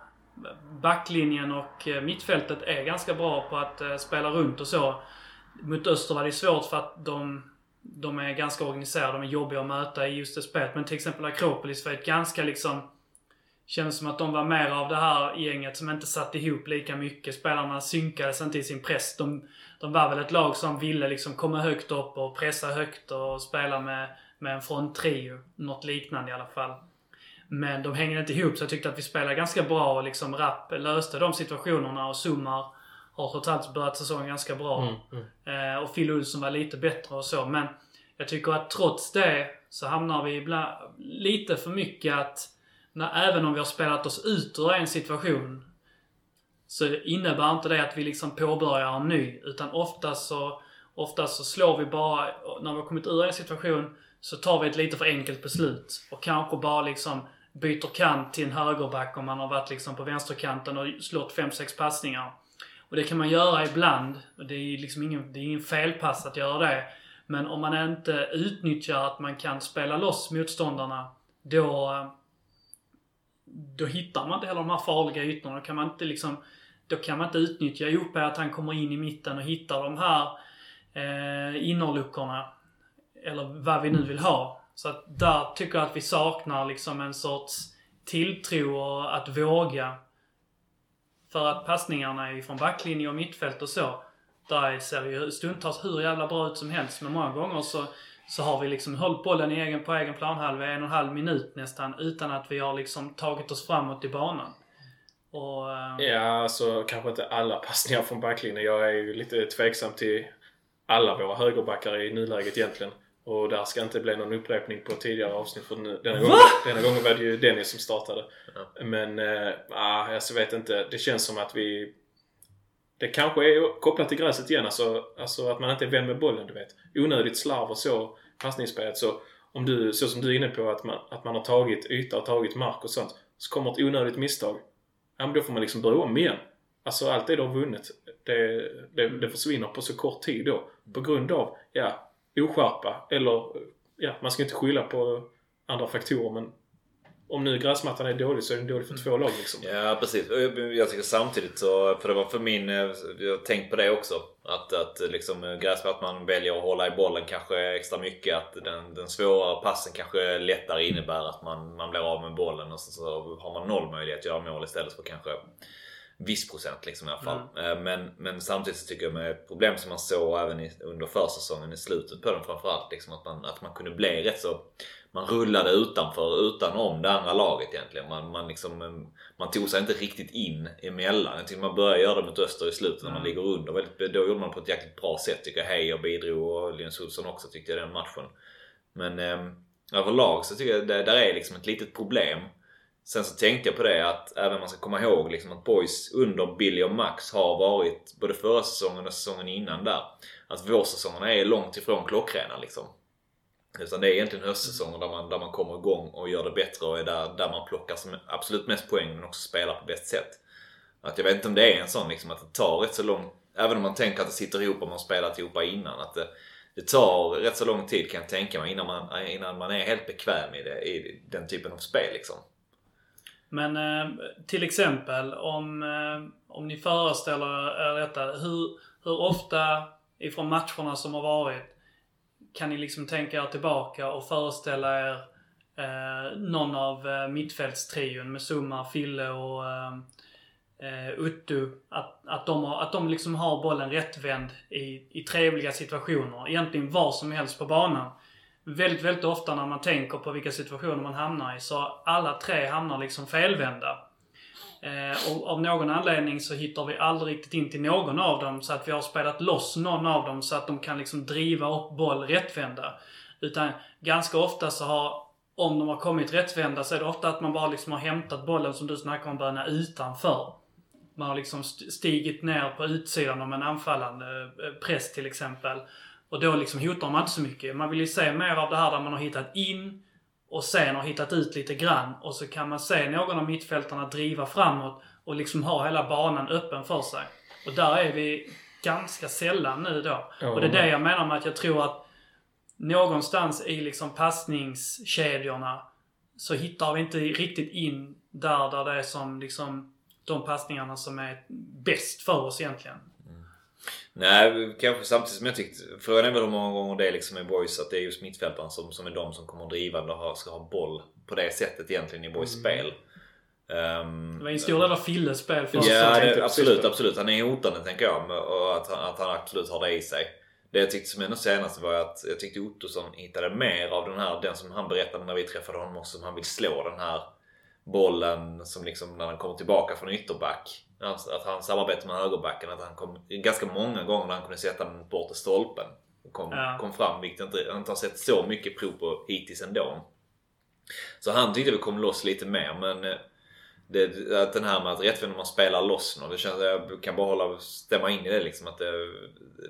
Speaker 3: backlinjen och eh, mittfältet är ganska bra på att eh, spela runt och så. Mot Öster var det svårt för att de, de är ganska organiserade, de är jobbiga att möta i just det spelet. Men till exempel Akropolis var ett ganska liksom... Kändes som att de var mer av det här gänget som inte satt ihop lika mycket. Spelarna synkades inte i sin press. De, de var väl ett lag som ville liksom komma högt upp och pressa högt och spela med, med en fronttrio. Något liknande i alla fall. Men de hängde inte ihop så jag tyckte att vi spelade ganska bra och liksom Rapp löste de situationerna och Summar har trots allt börjat säsongen ganska bra.
Speaker 5: Mm, mm.
Speaker 3: Eh, och Phil Olsson var lite bättre och så. Men jag tycker att trots det så hamnar vi ibland lite för mycket att när, även om vi har spelat oss ut ur en situation så innebär inte det att vi liksom påbörjar en ny. Utan oftast så, oftast så slår vi bara, när vi har kommit ur en situation så tar vi ett lite för enkelt beslut. Och kanske bara liksom byter kant till en högerback om man har varit liksom på vänsterkanten och slått 5-6 passningar. Och det kan man göra ibland. Och det är liksom ingen, det är ingen felpass att göra det. Men om man inte utnyttjar att man kan spela loss motståndarna, då, då hittar man inte heller de här farliga ytorna. Då kan man inte liksom, då kan man inte utnyttja Jope att han kommer in i mitten och hittar de här eh, innerluckorna. Eller vad vi nu vill ha. Så att där tycker jag att vi saknar liksom en sorts tilltro och att våga. För att passningarna är från backlinje och mittfält och så. Där ser det ju stundtals hur jävla bra ut som helst. Men många gånger så, så har vi liksom hållit bollen i egen, på egen planhalva en och en halv minut nästan. Utan att vi har liksom tagit oss framåt i banan. Och, eh,
Speaker 5: Ja, alltså kanske inte alla passningar från backlinjen. Jag är ju lite tveksam till alla våra högerbackar i nuläget egentligen. Och där ska inte bli någon upprepning på tidigare avsnitt för nu, denna, gången, denna gången var det ju Dennis som startade. Men, äh, alltså, jag vet inte. Det känns som att vi... Det kanske är kopplat till gräset igen. Alltså, alltså att man inte är vän med bollen, du vet. Onödigt slarv och så, passningsspelet. Så, om du, så som du är inne på, att man, att man har tagit yta och tagit mark och sånt. Så kommer ett onödigt misstag. Ja, men då får man liksom börja om igen. Alltså allt det du har vunnit, det, det, det försvinner på så kort tid då. På grund av, ja, oskärpa. Eller, ja, man ska inte skylla på andra faktorer men om nu gräsmattan är dålig så är den dålig för två lag liksom.
Speaker 4: Ja precis. Jag tycker samtidigt så, för det var för min, eh, jag har tänkt på det också. Att, att liksom gräsmattan väljer att hålla i bollen kanske extra mycket. Att den, den svårare passen kanske lättare innebär att man, man blir av med bollen och så, så har man noll möjlighet att göra mål istället för kanske viss procent liksom i alla fall. Eh, Men, men samtidigt så tycker jag med problem som man såg även i, under försäsongen i slutet på den framförallt. Liksom att, man, att man kunde bli rätt så... Man rullade utanför, utanom det andra laget egentligen. Man, man, liksom, eh, man tog sig inte riktigt in emellan. Jag tycker man började göra det mot Öster i slutet när man ligger under. Väldigt- Då gjorde man det på ett jäkligt bra sätt tycker jag. Heijer bidrog och Linus Olsson också tyckte jag den matchen. Men eh, överlag så tycker jag det där är liksom ett litet problem. Sen så tänkte jag på det att även man ska komma ihåg liksom att boys under Billy och Max har varit både förra säsongen och säsongen innan där. Att vårsäsongerna är långt ifrån klockrena liksom. Utan det är egentligen höstsäsonger där man, där man kommer igång och gör det bättre och är där, där man plockar som absolut mest poäng men också spelar på bäst sätt. Att jag vet inte om det är en sån liksom att det tar rätt så lång... Även om man tänker att det sitter ihop om man spelat ihop innan. Att det, det tar rätt så lång tid kan jag tänka mig innan man, innan man är helt bekväm i, det, i den typen av spel liksom.
Speaker 3: Men eh, till exempel om, eh, om ni föreställer er detta. Hur, hur ofta ifrån matcherna som har varit kan ni liksom tänka er tillbaka och föreställa er eh, någon av eh, mittfältstrion med Summa, Fille och eh, eh, Uttu. Att, att de, har, att de liksom har bollen rättvänd i, i trevliga situationer. Egentligen var som helst på banan. Väldigt, väldigt ofta när man tänker på vilka situationer man hamnar i så alla tre hamnar liksom felvända. Eh, och av någon anledning så hittar vi aldrig riktigt in till någon av dem så att vi har spelat loss någon av dem så att de kan liksom driva upp boll rättvända. Utan ganska ofta så har, om de har kommit rättvända så är det ofta att man bara liksom har hämtat bollen som du snackar om Böna utanför. Man har liksom stigit ner på utsidan om en anfallande eh, press till exempel. Och då liksom hotar man inte så mycket. Man vill ju se mer av det här där man har hittat in och sen har hittat ut lite grann. Och så kan man se någon av mittfältarna driva framåt och liksom ha hela banan öppen för sig. Och där är vi ganska sällan nu då.
Speaker 5: Ja.
Speaker 3: Och det är det jag menar med att jag tror att någonstans i liksom passningskedjorna så hittar vi inte riktigt in där, där det är som liksom de passningarna som är bäst för oss egentligen.
Speaker 4: Nej, kanske samtidigt som jag tyckte... Frågan är väl hur många gånger det liksom är boys att det är just mittfältaren som, som är de som kommer drivande och ska ha boll på det sättet egentligen i boys spel. Ehm,
Speaker 3: Det var en stor del av Filles spel för
Speaker 4: Ja, det, absolut, absolut. Han är hotande tänker jag. Och att, han- att han absolut har det i sig. Det jag tyckte som ändå senast var att jag tyckte Ottosson hittade mer av den här, den som han berättade när vi träffade honom också, som han vill slå den här bollen som liksom när han kommer tillbaka från ytterback. Alltså Att han samarbetar med högerbacken, att han kom ganska många gånger när han kunde sätta den bort i stolpen. Och kom,
Speaker 3: Ja.
Speaker 4: kom fram, vilket jag inte, inte har sett så mycket prov på hittills ändå. Så han tyckte vi kom loss lite mer men eh, det, att den här med att rättvänd man spelar loss nu, det känns, jag kan bara hålla, stämma in i det liksom. Att det,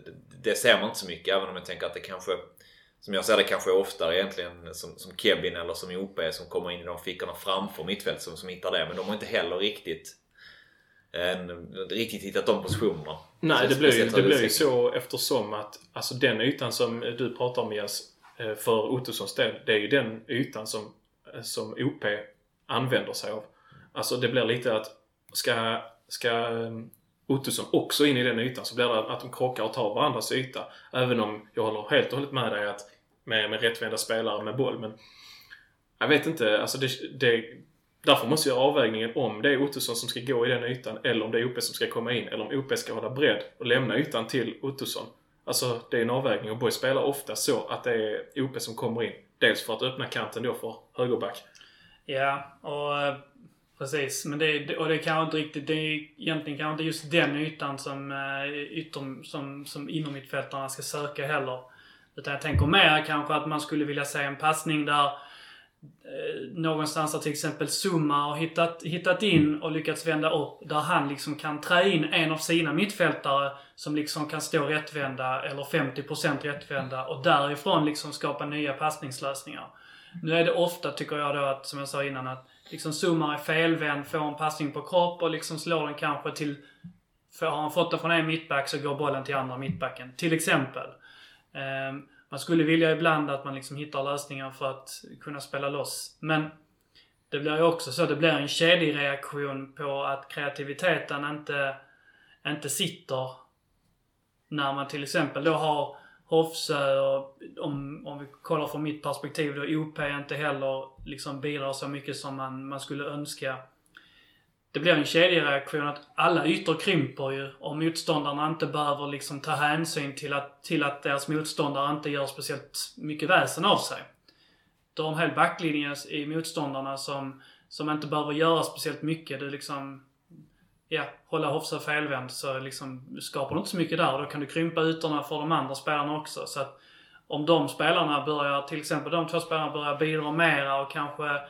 Speaker 4: det, det ser man inte så mycket även om jag tänker att det kanske som jag ser det kanske oftare egentligen som, som Kevin eller som OP som kommer in i de fickorna framför mittfält som, som hittar det. Men de har inte heller riktigt en, riktigt hittat de positionerna.
Speaker 5: Nej, det blir, det blir ju så eftersom att alltså den ytan som du pratar om Jens, eh, för Ottossons del, det är ju den ytan som, eh, som OP använder sig av. Alltså det blir lite att ska, ska eh, Ottosson också in i den ytan så blir det att de krockar och tar varandras yta. Även om jag håller helt och hållet med dig att med, med rättvända spelare med boll. Men jag vet inte, alltså det, det, därför måste jag göra avvägningen om det är Ottosson som ska gå i den ytan eller om det är OP som ska komma in. Eller om OP ska hålla bredd och lämna ytan till Ottosson. Alltså det är en avvägning och Borg spelar ofta så att det är OP som kommer in. Dels för att öppna kanten då för högerback.
Speaker 3: Ja, och eh, precis. Men det, och det är kanske inte riktigt, det är egentligen kanske inte just den ytan som, eh, ytter, som, som innermittfältarna ska söka heller. Utan jag tänker mer kanske att man skulle vilja se en passning där Eh, någonstans där till exempel Zuma har hittat, hittat in och lyckats vända upp. Där han liksom kan trä in en av sina mittfältare som liksom kan stå rättvända eller 50% rättvända och därifrån liksom skapa nya passningslösningar. Nu är det ofta, tycker jag då, att, som jag sa innan, att liksom Zuma är felvänd, får en passning på kropp och liksom slår den kanske till... För har han fått den från en mittback så går bollen till andra mittbacken. Till exempel. Ehm, man skulle vilja ibland att man liksom hittar lösningar för att kunna spela loss. Men det blir ju också så, det blir en kedjereaktion på att kreativiteten inte, inte sitter när man till exempel då har Hofsö och om, om vi kollar från mitt perspektiv då OP inte heller liksom bidrar så mycket som man, man skulle önska. Det blir en kedjereaktion att alla ytor krymper ju om motståndarna inte behöver liksom ta hänsyn till att, till att deras motståndare inte gör speciellt mycket väsen av sig. Du har en hel backlinje i motståndarna som, som inte behöver göra speciellt mycket. Du liksom ja, hålla Hofsa felvänd så liksom skapar du inte så mycket där. Då kan du krympa ytorna för de andra spelarna också. Så att om de spelarna börjar, till exempel de två spelarna börjar bidra mera och kanske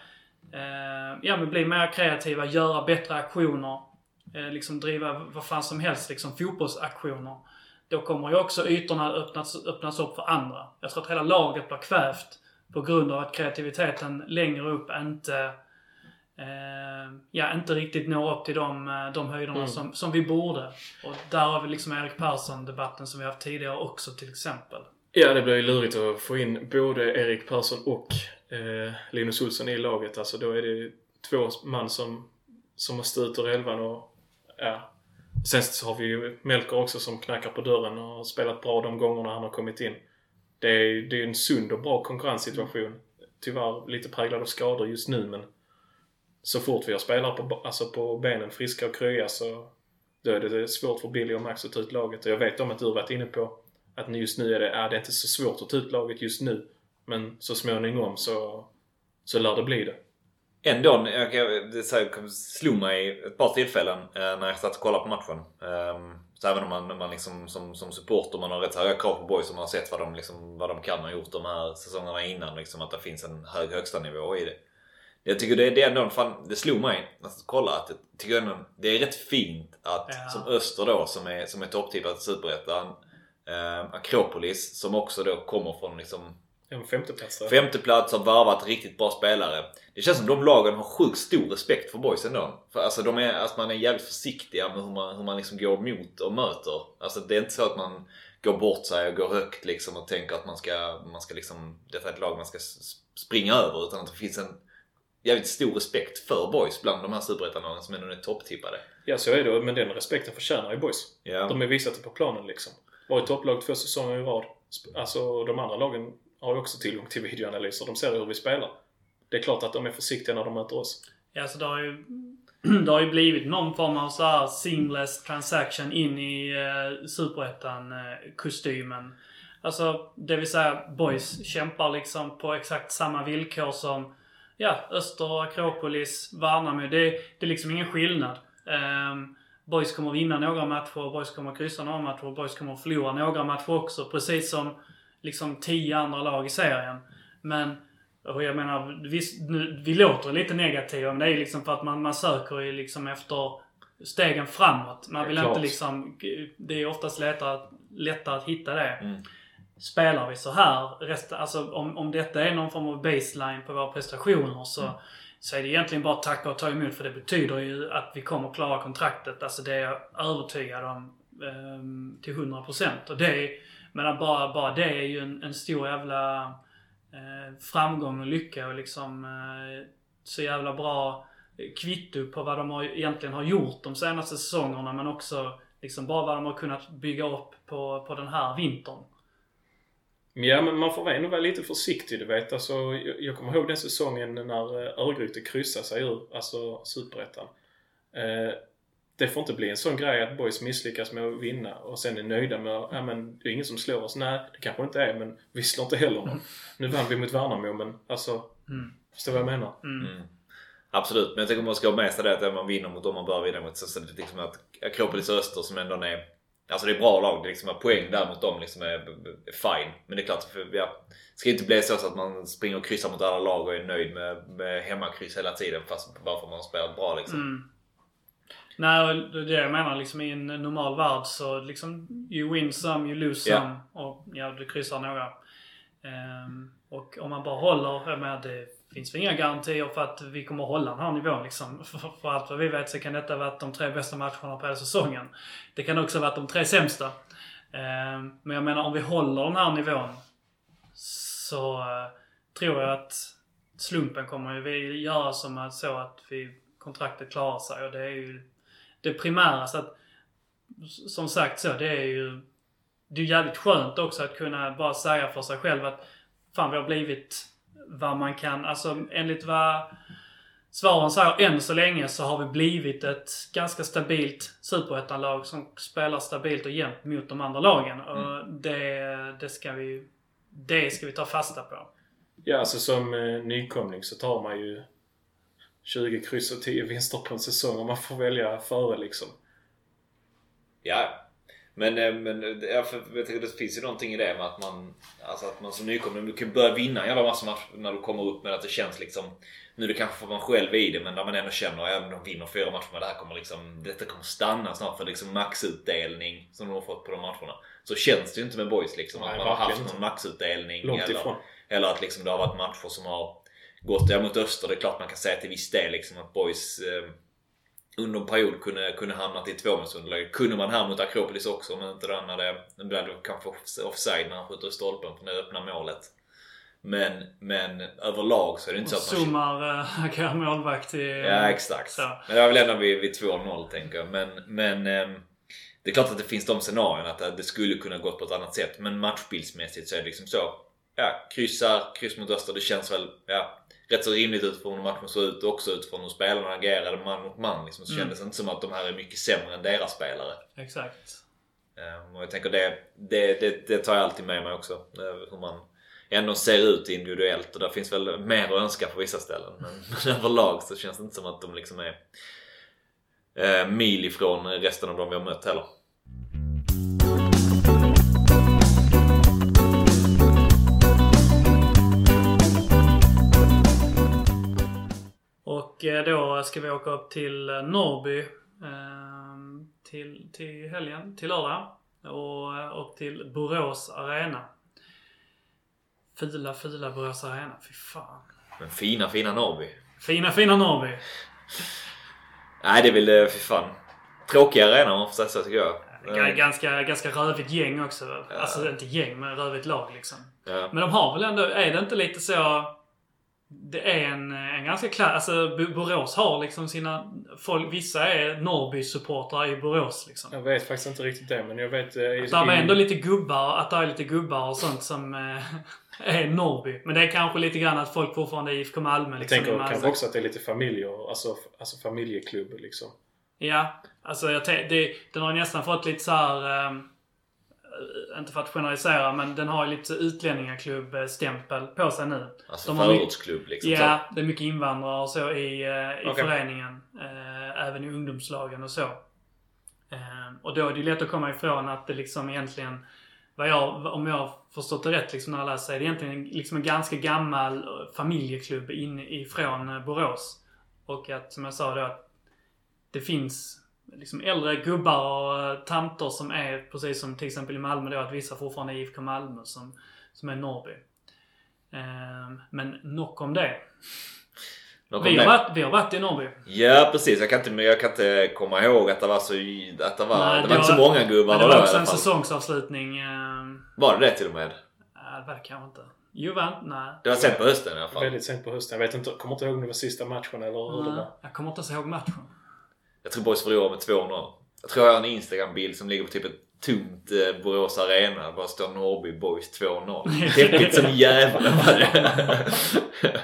Speaker 3: eh, ja, men bli mer kreativa, göra bättre aktioner. Eh, liksom driva vad fan som helst, liksom fotbollsaktioner. Då kommer ju också ytorna öppnas, öppnas upp för andra. Jag tror att hela laget blir kvävt på grund av att kreativiteten längre upp inte eh, ja, inte riktigt når upp till de, eh, de höjderna
Speaker 5: Mm.
Speaker 3: som, som vi borde. Och där har vi liksom Erik Persson-debatten som vi haft tidigare också till exempel.
Speaker 5: Ja, det blir ju lurigt att få in både Erik Persson och eh, Linus Olsson i laget. Alltså då är det två man som, som måste ut ur elvan och ja. Sen så har vi ju Melker också som knackar på dörren och har spelat bra de gångerna han har kommit in. Det är, det är en sund och bra konkurrenssituation. Tyvärr lite präglad av skador just nu men så fort vi har spelare på, alltså på benen, friska och krya så då är det svårt för Billy och Max att ta ut laget. Och jag vet om att du har varit inne på att just nu är det, är det inte så svårt att ta ut laget just nu. Men så småningom så, så lär det bli det.
Speaker 4: Ändå, jag, det så här, slog mig ett par tillfällen eh, när jag satt och kollade på matchen. Ehm, så även om man, man liksom, som, som supporter man har rätt höga krav på boys och man har sett vad de, liksom, vad de kan och gjort de här säsongerna innan. Liksom, att det finns en hög högsta nivå i det. Jag tycker det, det är ändå, fan, det slog mig att kolla att jag tycker ändå, det är rätt fint att
Speaker 3: Ja.
Speaker 4: som Öster då som är, som är topptippad i Superettan. Eh, Akropolis som också då kommer från liksom
Speaker 5: En femteplats.
Speaker 4: Femteplats har varvat riktigt bra spelare. Det känns som de lagen har sjukt stor respekt för boys ändå. För alltså, de är, alltså man är jävligt försiktiga med hur man, hur man liksom går emot och möter. Alltså det är inte så att man går bort sig och går högt liksom och tänker att man ska, man ska liksom, detta är ett lag man ska springa över. Utan att det finns en jävligt stor respekt för boys bland de här superettanlagen som ändå är topptippade.
Speaker 5: Ja, så är det. Men den respekten förtjänar ju boys.
Speaker 4: Ja.
Speaker 5: De är visat det på planen liksom. Varit topplag två säsonger i rad. Alltså de andra lagen har ju också tillgång till videoanalyser. De ser hur vi spelar. Det är klart att de är försiktiga när de möter oss.
Speaker 3: Ja, så det har ju, det har ju blivit någon form av så här seamless transaction in i eh, Superettan-kostymen. Eh, alltså, det vill säga boys kämpar liksom på exakt samma villkor som ja, Öster, Akropolis, Värnamo. Det, det är liksom ingen skillnad. Um, boys kommer vinna några matcher, boys kommer kryssa några matcher, boys kommer förlora några matcher också. Precis som liksom tio andra lag i serien. Men och jag menar, visst, nu, vi låter lite negativa men det är ju liksom för att man, man söker ju liksom efter stegen framåt. Man vill
Speaker 5: Ja,
Speaker 3: inte liksom... Det är oftast lättare, lättare att hitta det.
Speaker 4: Mm.
Speaker 3: Spelar vi så här, resten, alltså om, om detta är någon form av baseline på våra prestationer så, så är det egentligen bara tacka och ta emot för det betyder ju att vi kommer klara kontraktet. Alltså det är jag övertygad om ehm, till 100%. Och det är, men bara, bara det är ju en, en stor jävla eh, framgång och lycka och liksom eh, så jävla bra kvitto på vad de har, egentligen har gjort de senaste säsongerna men också liksom bara vad de har kunnat bygga upp på, på den här vintern.
Speaker 5: Ja, men man får ändå vara lite försiktig du vet. Alltså, jag, jag kommer ihåg den säsongen när eh, Örgryte kryssade sig ur, alltså Superettan. Eh, det får inte bli en sån grej att boys misslyckas med att vinna och sen är nöjda med ja men det är ingen som slår oss. Nej, det kanske inte är men vi slår inte heller någon. Nu vann vi mot Värnamo men alltså,
Speaker 3: Mm.
Speaker 5: förstår vad jag menar?
Speaker 3: Mm.
Speaker 4: Mm. Absolut, men jag tycker man ska ha med sig det att man vinner mot dem man bör vinna mot. Så så det är liksom att Akropolis och Öster som ändå är Alltså det är bra lag, det är liksom att poäng där mot dem liksom är, är fine. Men det är klart, för, ja, det ska inte bli så att man springer och kryssar mot alla lag och är nöjd med, med hemmakryss hela tiden fast varför man har spelat bra liksom.
Speaker 3: Nej, det är det jag menar liksom i en normal värld så liksom you win some, you lose
Speaker 4: Ja.
Speaker 3: some. Och ja, du kryssar några. Ehm, och om man bara håller, jag menar det finns väl inga garantier för att vi kommer hålla den här nivån liksom. För, för allt vad vi vet så kan detta vara de tre bästa matcherna på hela säsongen. Det kan också vara de tre sämsta. Ehm, men jag menar om vi håller den här nivån så eh, tror jag att slumpen kommer ju göra som att, så att vi, kontraktet klarar sig och det är ju det primära. Så att, som sagt så, det är ju det är jävligt skönt också att kunna bara säga för sig själv att fan vi har blivit vad man kan, alltså enligt vad svaren säger än så länge så har vi blivit ett ganska stabilt superettanlag som spelar stabilt och jämnt mot de andra lagen. Och det, det ska vi det ska vi ta fasta på.
Speaker 5: Ja, alltså som eh, nykomling så tar man ju 20 kryss och 10 vinster på en säsong och man får välja före liksom.
Speaker 4: Ja, men, eh, men eh, ja, för jag tycker det finns ju någonting i det med att man, alltså att man som nykomling, kan börja vinna en jävla massa matcher när du kommer upp med att det känns liksom nu är det kanske för man själv är i det men när man ändå känner att de vinner fyra matcher men det här kommer liksom, detta kommer stanna snart för liksom maxutdelning som de har fått på de matcherna. Så känns det ju inte med boys liksom.
Speaker 5: Nej,
Speaker 4: att man har haft någon maxutdelning.
Speaker 5: Långt
Speaker 4: eller,
Speaker 5: ifrån.
Speaker 4: eller att liksom det har varit matcher som har gått ja, mot öster. Det är klart man kan säga till viss del liksom att boys eh, under en period kunde, kunde hamnat i tvåmålsunderläge. Kunde man här mot Akropolis också men inte då när det, det blev det kanske off- offside när han skjuter i stolpen för det öppna målet. Men, men överlag så är det inte
Speaker 3: Och
Speaker 4: så att man...
Speaker 3: Zoomar äh, agerar målvakt i...
Speaker 4: Ja exakt.
Speaker 3: Så.
Speaker 4: Men det var väl ändå vid, vid 2-0 tänker jag. Men, men ehm, det är klart att det finns de scenarierna att det skulle kunna gått på ett annat sätt. Men matchbildsmässigt så är det liksom så. Ja, kryssar, kryss mot Öster. Det känns väl ja, rätt så rimligt utifrån hur matchen såg ut och också utifrån hur spelarna agerade man mot man. Liksom, så
Speaker 3: Mm.
Speaker 4: kändes det inte som att de här är mycket sämre än deras spelare.
Speaker 3: Exakt.
Speaker 4: Ehm, och jag tänker det, det, det, det tar jag alltid med mig också. eh, Hur man ändå ser ut individuellt och där finns väl mer att önska på vissa ställen. Men, men överlag så känns det inte som att de liksom är eh, mil ifrån resten av de vi har mött heller.
Speaker 3: Då ska vi åka upp till eh, Norrby eh, till, till helgen, till lördag. Och, eh, och till Borås Arena. Fula, fula Borås Arena. Fy fan.
Speaker 4: Men fina, fina Norrby.
Speaker 3: Fina, fina Norrby.
Speaker 4: Nej, det är väl eh, för fan. Tråkig arena om man får säga så tycker jag. Eh,
Speaker 3: Ganska, ganska rövigt gäng också. Alltså inte gäng, men rövigt lag liksom.
Speaker 4: Ja.
Speaker 3: Men de har väl ändå, är det inte lite så... Det är en, en ganska klass... Alltså Bo- Borås har liksom sina... Folk, vissa är Norrby-supportrar i Borås liksom.
Speaker 5: Jag vet faktiskt inte riktigt det, men jag vet... eh,
Speaker 3: Att det är ändå lite gubbar, att det är lite gubbar och sånt som eh, är Norrby. Men det är kanske lite grann att folk fortfarande är IFK Malmö
Speaker 5: Jag
Speaker 3: liksom. i
Speaker 5: tänker kanske också att det är lite familjer, alltså, alltså familjeklubb liksom.
Speaker 3: Ja, alltså jag det, den har nästan fått lite så här. ehm, inte för att generalisera, men den har ju lite utlänningsklubb-stämpel på sig nu.
Speaker 4: Alltså förortsklubb liksom.
Speaker 3: Ja, det är mycket invandrare och så i, eh, i
Speaker 5: Okej.
Speaker 3: föreningen. Eh, även i ungdomslagen och så. Eh, och då är det ju lätt att komma ifrån att det liksom egentligen, vad jag, om jag har förstått det rätt liksom när jag läser, är det egentligen liksom en ganska gammal eh, familjeklubb in, ifrån eh, Borås. Och att, som jag sa då, att det finns liksom äldre gubbar och eh, tanter som är, precis som till exempel i Malmö då, att vissa fortfarande är IFK Malmö som, som är Norrby. Eh, men nog om det. Vi har, varit, vi har varit i Norrby.
Speaker 4: Ja precis, jag kan, inte, jag kan inte komma ihåg att det var så... Att det var,
Speaker 3: Nej,
Speaker 4: det
Speaker 3: det
Speaker 4: var inte så många gubbar
Speaker 3: det var också en säsongsavslutning. Eh,
Speaker 4: Var det det till och med?
Speaker 3: ja, det var det kanske inte. Jo, va? Nej.
Speaker 4: Det var sent på hösten i alla fall.
Speaker 5: Väldigt sent på hösten. Jag vet inte, kommer inte ihåg om det var sista matchen eller hur det
Speaker 3: Nej,
Speaker 5: var.
Speaker 3: Jag kommer inte ens ihåg matchen.
Speaker 4: Jag tror Boys förlorade med 2-0. Jag tror jag har en Instagram-bild som ligger på typ ett tomt eh, Borås Arena. Bara står Norrby Boys 2-0. Deppigt som jävla var det.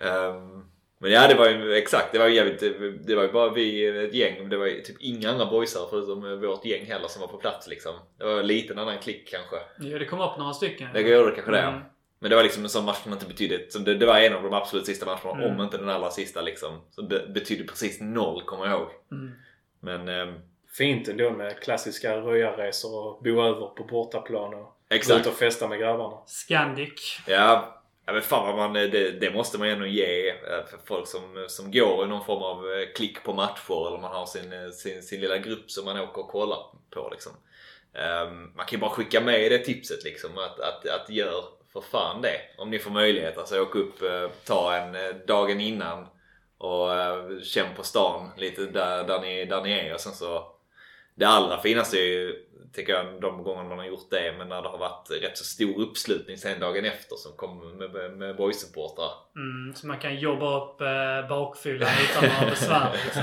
Speaker 4: Ehm, men ja, det var ju exakt. Det var ju jävligt. Det var ju bara vi, ett gäng. Det var ju typ inga andra boysar förutom vårt gäng heller som var på plats liksom. Det var en liten annan klick kanske.
Speaker 3: Jo, det kom upp några stycken.
Speaker 4: Det gjorde kanske det.
Speaker 3: Mm.
Speaker 4: Men det var liksom en sån match som inte betydde... Som det, det var en av de absolut sista matcherna,
Speaker 3: Mm.
Speaker 4: om inte den allra sista liksom. Så det betydde precis noll, kommer jag ihåg.
Speaker 3: Mm.
Speaker 4: Men... ehm,
Speaker 5: Fint ändå med klassiska röjarresor och bo över på bortaplan och gå
Speaker 4: exakt.
Speaker 5: ut och festa med grabbarna.
Speaker 3: Scandic.
Speaker 4: Ja, ja men fan vad man, det, det måste man ändå ge eh, för folk som, som går i någon form av eh, klick på matcher eller man har sin, eh, sin, sin lilla grupp som man åker och kollar på liksom. Ehm, man kan ju bara skicka med det tipset liksom att, att, att gör för fan det. Om ni får möjlighet. Alltså åk upp, eh, ta en eh, dagen innan och eh, känn på stan lite där, där, ni, där ni är och sen så det allra finaste är ju, tycker jag, de gånger man har gjort det, men när det har varit rätt så stor uppslutning sen dagen efter som kommer med, med, med boysupportrar.
Speaker 3: Mm, så man kan jobba upp eh, bakfyllan utan några besvär. Liksom.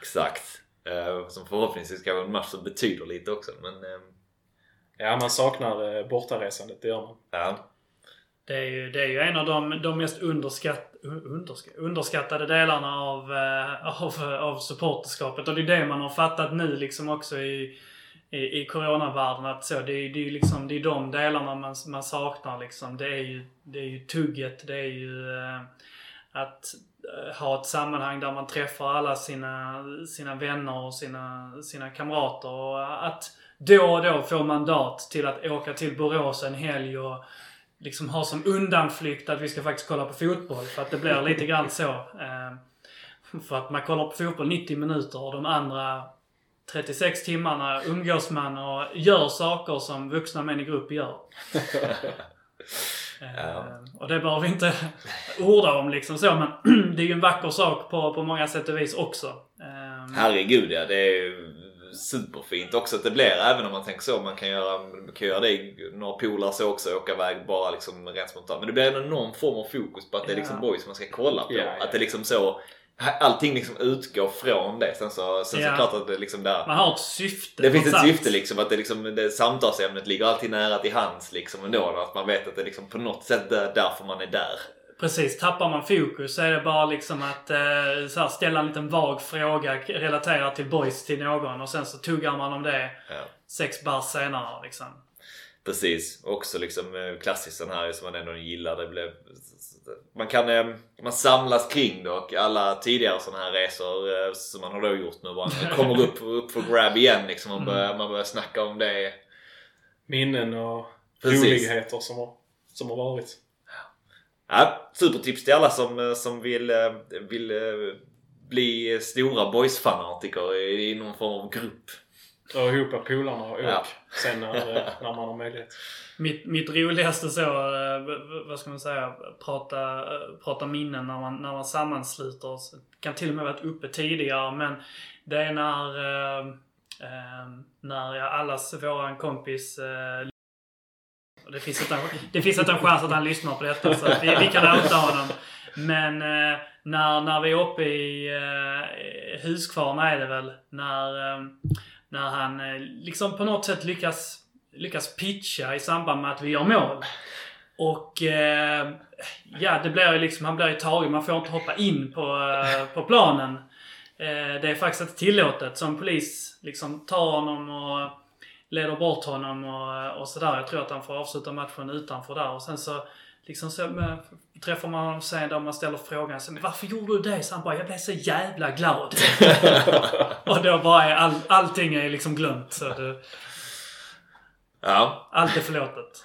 Speaker 4: Exakt. Eh, som förhoppningsvis ska vara en match som betyder lite också, men eh,
Speaker 5: Ja, man saknar eh, bortaresandet, det gör man.
Speaker 4: ja.
Speaker 3: Det är ju, det är ju en av de, de mest underskatt, underskatt, underskattade delarna av, eh, av, av supporterskapet. Och det är det man har fattat nu liksom också i, i, i coronavärlden. Att så, det, är, det är ju liksom, det är de delarna man, man saknar liksom. Det är ju, det är ju tugget, det är ju eh, att eh, ha ett sammanhang där man träffar alla sina, sina vänner och sina, sina kamrater. Och att då och då få mandat till att åka till Borås en helg och liksom ha som undanflykt att vi ska faktiskt kolla på fotboll. För att det blir lite grann så. Eh, för att man kollar på fotboll 90 minuter och de andra 36 timmarna umgås man och gör saker som vuxna män i grupp gör. Eh. Och det behöver vi inte orda om liksom så men det är ju en vacker sak på, på många sätt och vis också. Eh,
Speaker 4: Herregud ja, det är superfint också att det blir. Även om man tänker så. Man kan göra, man kan göra det några polare så också. Åka iväg bara liksom rent spontant. Men det blir ändå någon form av fokus på att det är liksom boys man ska kolla på. Att det liksom så Allting liksom utgår från det. Sen så, sen så
Speaker 3: Ja.
Speaker 4: klart att det liksom där
Speaker 3: Man har ett syfte.
Speaker 4: Det finns ett syfte liksom att det, liksom, det samtalsämnet ligger alltid nära till hands liksom ändå. Att man vet att det liksom på något sätt är därför man är där.
Speaker 3: Precis, tappar man fokus så är det bara liksom att eh, så här, ställa en liten vag fråga relaterad till boys till någon och sen så tuggar man om det
Speaker 4: Ja.
Speaker 3: sex bars senare liksom.
Speaker 4: Precis. Också liksom eh, klassiskt sån här som man ändå gillar. Det blev, man kan eh, man samlas kring det och alla tidigare såna här resor eh, som man har då gjort nu bara kommer upp, upp för grab igen liksom och börjar, man börjar snacka om det.
Speaker 5: Minnen och
Speaker 4: Precis.
Speaker 5: roligheter som har, som har varit.
Speaker 4: Ja, supertips till alla som, eh, som vill, eh, vill eh, bli stora boys-fanatiker i, någon form av grupp.
Speaker 5: dra ihop polarna och åk.
Speaker 4: Ja.
Speaker 5: Sen när, när man har möjlighet.
Speaker 3: Mitt, mitt roligaste så, vad ska man säga, prata, prata minnen när man, när man sammansluter oss. Kan till och med varit uppe tidigare men det är när, när jag, allas våran kompis och det finns, inte en, det finns inte en chans att han lyssnar på detta så vi, vi kan outa honom. Men eh, när, när vi är uppe i eh, Huskvarna är det väl. När, eh, när han eh, liksom på något sätt lyckas, lyckas pitcha i samband med att vi gör mål. Och eh, ja, det blir ju liksom, han blir ju tagen. Man får inte hoppa in på, eh, på planen. Eh, det är faktiskt inte tillåtet. Som polis liksom tar honom och leder bort honom och, och sådär. Jag tror att han får avsluta matchen utanför där. Och sen så liksom så, men, träffar man honom sen då man ställer frågan så, men varför gjorde du det? Så han bara, jag blev så jävla glad. och då bara är all, allting är liksom glömt. Så det,
Speaker 4: Ja,
Speaker 3: allt är förlåtet.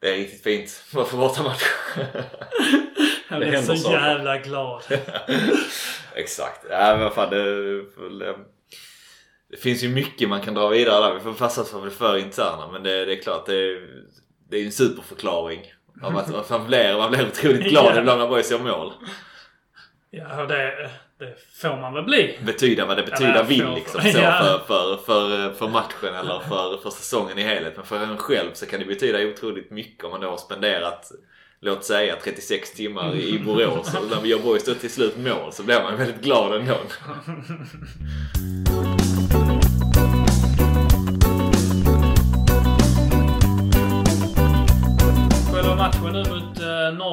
Speaker 4: det är riktigt fint. Varför bortamatch?
Speaker 3: Jag blev så
Speaker 5: saker.
Speaker 3: jävla glad.
Speaker 4: Exakt. Ja, men fan det, det, finns ju mycket man kan dra vidare där. Vi får passa oss för att bli för interna. Men det, det är klart, det är, det är en superförklaring. Av att, man, blir, man blir otroligt glad
Speaker 3: Ja.
Speaker 4: ibland när boys gör mål.
Speaker 3: Ja, det, det får man väl bli.
Speaker 4: Betyda vad det betyda
Speaker 3: Eller
Speaker 4: vill
Speaker 3: för-
Speaker 4: liksom. Så
Speaker 3: Ja.
Speaker 4: för, för, för, för matchen eller för, för säsongen i helhet. Men för en själv så kan det betyda otroligt mycket om man då har spenderat Låt säga 36 timmar i Borås och när vi gör boys då till slut mål så blir man väldigt glad ändå.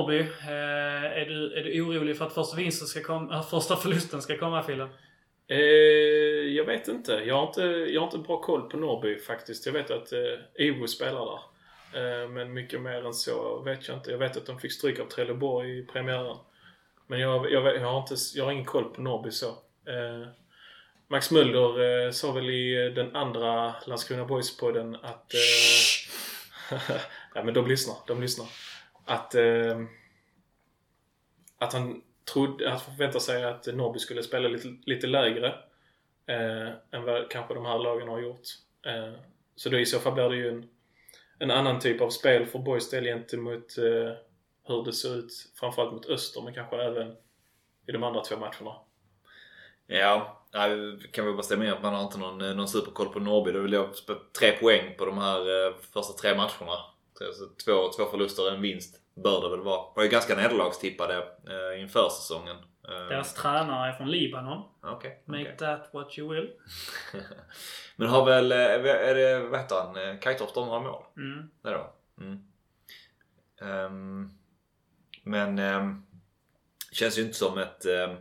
Speaker 3: Norrby. eh, är, du, är du orolig för att första, vinsten ska komma, äh, första förlusten ska komma, Fille?
Speaker 5: Eh, jag vet inte. Jag har inte, jag har inte bra koll på Norrby faktiskt. Jag vet att eh, Ivo spelar där. Eh, men mycket mer än så vet jag inte. Jag vet att de fick stryk av Trelleborg i premiären. Men jag, jag, jag, har, inte, jag har ingen koll på Norrby så. Eh, Max Mulder eh, sa väl i den andra Landskrona Boys-podden att... Eh, ja men de lyssnar. De lyssnar. Att... Eh, att han trodde, att förväntade sig att Norrby skulle spela lite, lite lägre eh, än vad kanske de här lagen har gjort. Eh, så då i så fall blir det ju en, en annan typ av spel för Boys del gentemot eh, hur det ser ut framförallt mot Öster men kanske även i de andra två matcherna.
Speaker 4: Ja, ja, kan väl bara stämma in att man har inte någon, eh, någon superkoll på Norrby. Det är väl tre poäng på de här eh, första tre matcherna. Så, så två, två förluster en vinst bör det väl vara. Var ju ganska nederlagstippade eh, inför säsongen. Eh,
Speaker 3: Deras tränare är från Libanon.
Speaker 4: Okej.
Speaker 3: Make that what you will.
Speaker 4: Men har väl, eh, är det, vad heter han, Eh, Kajtorp de har mål?
Speaker 3: Mm.
Speaker 4: Det va? Mm. Ehm, men um, känns ju inte som ett... eh,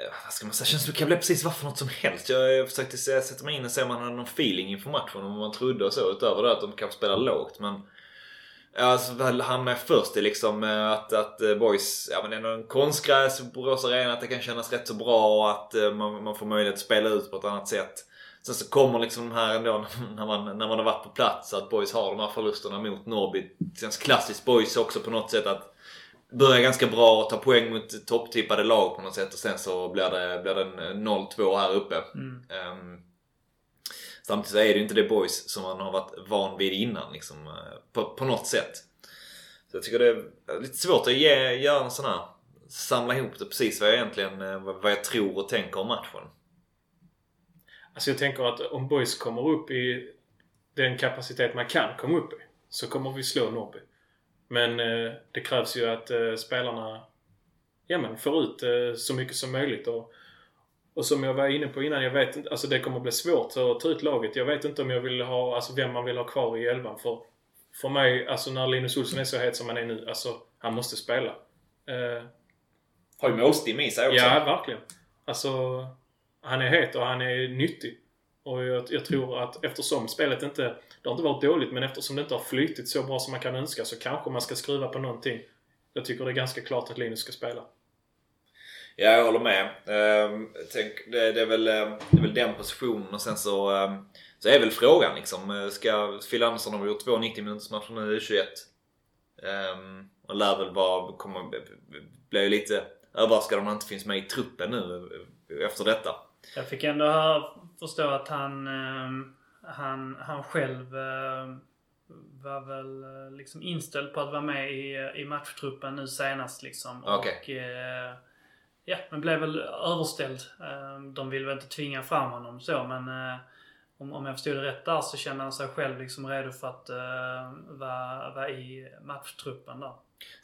Speaker 4: Eh, vad ska man säga? Känns som det kan bli precis vad för något som helst. Jag, försökte sätta mig in och se om man hade någon feeling inför matchen. Om man trodde och så. Utöver det att de kanske spelar lågt. Men alltså väl hamnar jag först i liksom eh, att, att eh, boys, ja men ändå en konstgräs på Borås Arena, att det kan kännas rätt så bra och att man, man får möjlighet att spela ut på ett annat sätt. Sen så kommer liksom de här ändå när man, när man har varit på plats att boys har de här förlusterna mot Norrby. Det känns klassiskt boys också på något sätt att börja ganska bra och ta poäng mot topptippade lag på något sätt och sen så blir det, blir det en 0-2 här uppe.
Speaker 3: Mm.
Speaker 4: Ehm, samtidigt så är det ju inte det boys som man har varit van vid innan liksom, eh, på, på något sätt. Så jag tycker det är lite svårt att ge, göra en sån här samla ihop det precis vad jag egentligen eh, vad jag tror och tänker om matchen.
Speaker 5: Alltså jag tänker att om Boys kommer upp i den kapacitet man kan komma upp i så kommer vi slå Norrby. Men eh, det krävs ju att eh, spelarna ja, men får ut eh, så mycket som möjligt. Och, och som jag var inne på innan, jag vet inte, alltså det kommer bli svårt att ta ut laget. Jag vet inte om jag vill ha, alltså vem man vill ha kvar i elvan. För, för mig, alltså när Linus Olsson är så het som han är nu, alltså han måste spela. Eh,
Speaker 4: Har ju Måstim i sig också.
Speaker 5: Ja, verkligen. Alltså, han är het och han är nyttig. Och jag, jag tror att eftersom spelet inte, det har inte varit dåligt, men eftersom det inte har flytit så bra som man kan önska så kanske man ska skruva på någonting. Jag tycker det är ganska klart att Linus ska spela.
Speaker 4: Ja, jag håller med. Ehm, tänk, det, det, är väl, ehm, det är väl den positionen och sen så, ehm, så är väl frågan liksom. eh, Ska Phil Andersson har gjort två 90 minuters matcher nu i 21 um, Och lär väl vara, kommer, blir ju lite överraskad om han inte finns med i truppen nu eh, efter detta.
Speaker 3: Jag fick ändå höra, förstå att han, han, han själv eh, var väl eh, liksom inställd på att vara med i, i matchtruppen nu senast liksom.
Speaker 4: Okej.
Speaker 3: Och eh, ja, men blev väl överställd. Eh, de ville väl inte tvinga fram honom så men eh, om, om jag förstod det rätt där så kände han sig själv liksom redo för att eh, vara, vara i matchtruppen där.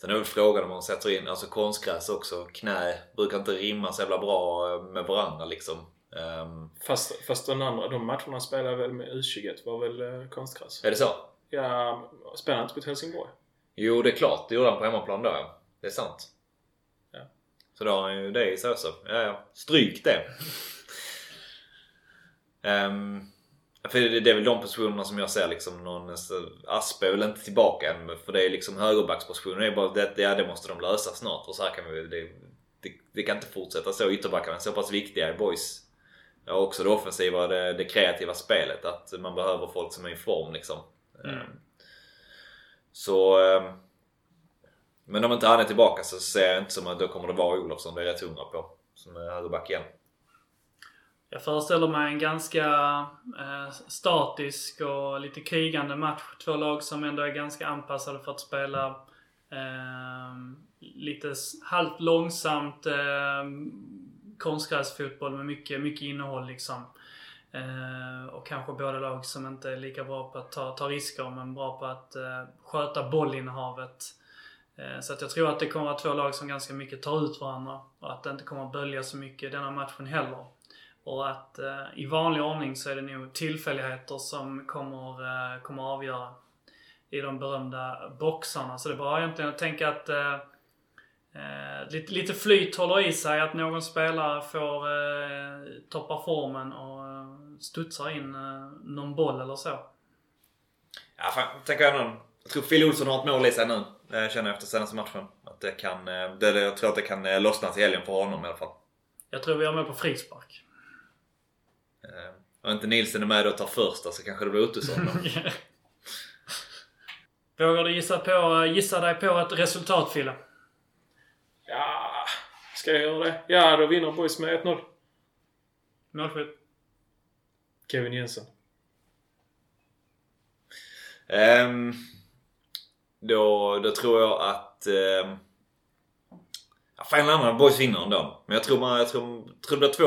Speaker 4: Sen är väl frågan om man sätter in, alltså konstgräs också, knä, brukar inte rimma så jävla bra eh, med varandra liksom. Ehm,
Speaker 5: Fast, fast de andra, de matcherna spelade väl med U21 var väl eh, konstgräs?
Speaker 4: är det så?
Speaker 5: Ja, spelade inte mot Helsingborg?
Speaker 4: Jo, det är klart. Det gjorde han på hemmaplan då ja. Det är sant.
Speaker 5: Ja.
Speaker 4: Så då har han ju det i sig också. Ja, ja. Stryk det. Ehm, för det, det är väl de positionerna som jag ser liksom någon... så Aspe är väl inte tillbaka än för det är liksom högerbackspositionen. Det är bara det, ja, det måste de lösa snart. Och så här kan vi det, det, det kan inte fortsätta så. Ytterbackarna är så pass viktiga i boys. Ja, också det offensiva och det, det kreativa spelet. Att man behöver folk som är i form liksom.
Speaker 3: Mm.
Speaker 4: Ehm, Så... ehm, Men om inte han är tillbaka så ser jag inte som att då kommer det vara Olofsson. Det är jag rätt hundra på. Som är högerback igen.
Speaker 3: Jag föreställer mig en ganska eh, statisk och lite krigande match. Två lag som ändå är ganska anpassade för att spela eh, lite halvt långsamt eh, konstgräsfotboll med mycket, mycket innehåll liksom. Eh, och kanske båda lag som inte är lika bra på att ta, ta risker men bra på att eh, sköta bollinnehavet. Eh, så att jag tror att det kommer att vara två lag som ganska mycket tar ut varandra och att det inte kommer att bölja så mycket denna matchen heller. Och att eh, i vanlig ordning så är det nog tillfälligheter som kommer, eh, kommer avgöra i de berömda boxarna. Så det är bara egentligen att tänka att eh, eh, eh, lite, lite flyt håller i sig. Att någon spelare får eh, toppa formen och eh, studsar in eh, någon boll eller så.
Speaker 4: Ja, fan, tänker jag någon. Jag tror Phil Olsson har ett mål i sig nu. Det känner jag efter senaste matchen. Att det kan, eh, det, jag tror att det kan eh, lossna till helgen för honom i alla fall.
Speaker 3: Jag tror vi har med på frispark.
Speaker 4: Eh, Om inte Nielsen är med och tar första så kanske det blir Ottosson då.
Speaker 3: Vågar du gissa, på, gissa dig på ett resultat Fille?
Speaker 5: Ja, ska jag göra det? Ja, då vinner boys med 1-0.
Speaker 3: Målskytt?
Speaker 5: Kevin Jensen.
Speaker 4: Ehm, då, då tror jag att... Um, fan annan boys vinner ändå. Men jag tror, man, jag tror, tror det blir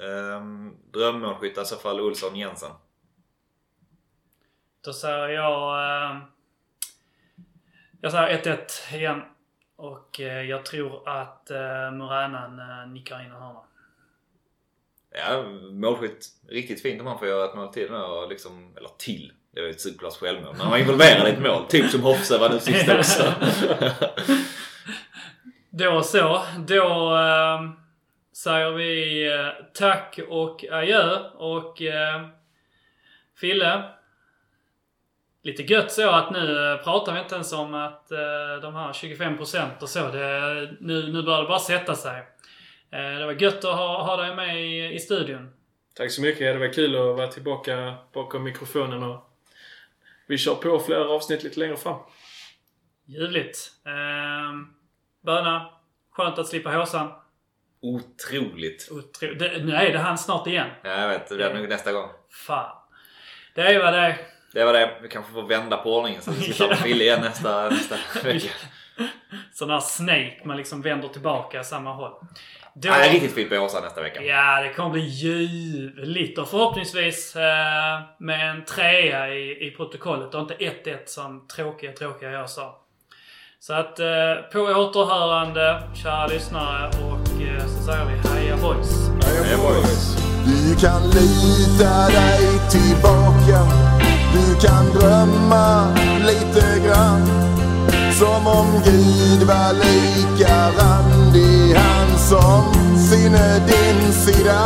Speaker 4: 2-1. Um, drömmålskytt i så fall Olsson Jensen.
Speaker 3: Då säger jag... Eh, jag säger 1-1 igen. Och eh, jag tror att eh, Moränen eh, nickar in en hörna.
Speaker 4: Ja, målskytt. Riktigt fint om han får göra ett mål till och liksom, eller till. Det var ju ett superklass självmål. Men han var involverad i ett mål. Typ som Hofse var nu sist också.
Speaker 3: Då så. Då eh, säger vi eh, tack och adjö. Och eh, Fille. Lite gött så att nu eh, pratar vi inte ens om att eh, de här 25% och så. Det, nu, nu börjar det bara sätta sig. Eh, det var gött att ha, ha dig med i, i studion.
Speaker 5: Tack så mycket. Det var kul att vara tillbaka bakom mikrofonen och vi kör på flera avsnitt lite längre fram.
Speaker 3: Ljuvligt. Eh, Böna. Skönt att slippa håsan.
Speaker 4: Otroligt.
Speaker 3: Otro... Det, nej, det hann snart igen.
Speaker 4: Ja, jag vet. Det blir nog nästa gång.
Speaker 3: Fan. Det är vad det är.
Speaker 4: Det var det. Vi kanske får vända på ordningen så att vi slipper med Fille igen nästa, nästa vecka.
Speaker 3: Sån här Snake, man liksom vänder tillbaka samma håll. Då...
Speaker 4: Nej, riktigt fint på Åsa nästa vecka.
Speaker 3: Ja, det kommer bli ljuvligt. Och förhoppningsvis eh, med en trea i, i protokollet och inte 1-1 som tråkiga, tråkiga jag sa. Så att eh, på återhörande, kära lyssnare. Och eh, så säger vi heja boys!
Speaker 4: Heja boys!
Speaker 7: Du kan lita dig tillbaka du kan drömma lite grann. Som om Gud var lika randig Han som sinne din sida.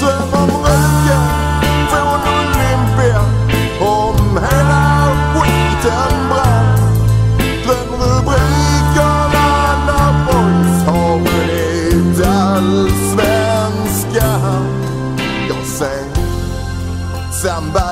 Speaker 7: Dröm om röken från Olympia. Om hela skiten brann. Drömrubrikerna när boys har vunnit allsvenskan Jag säger, sambalek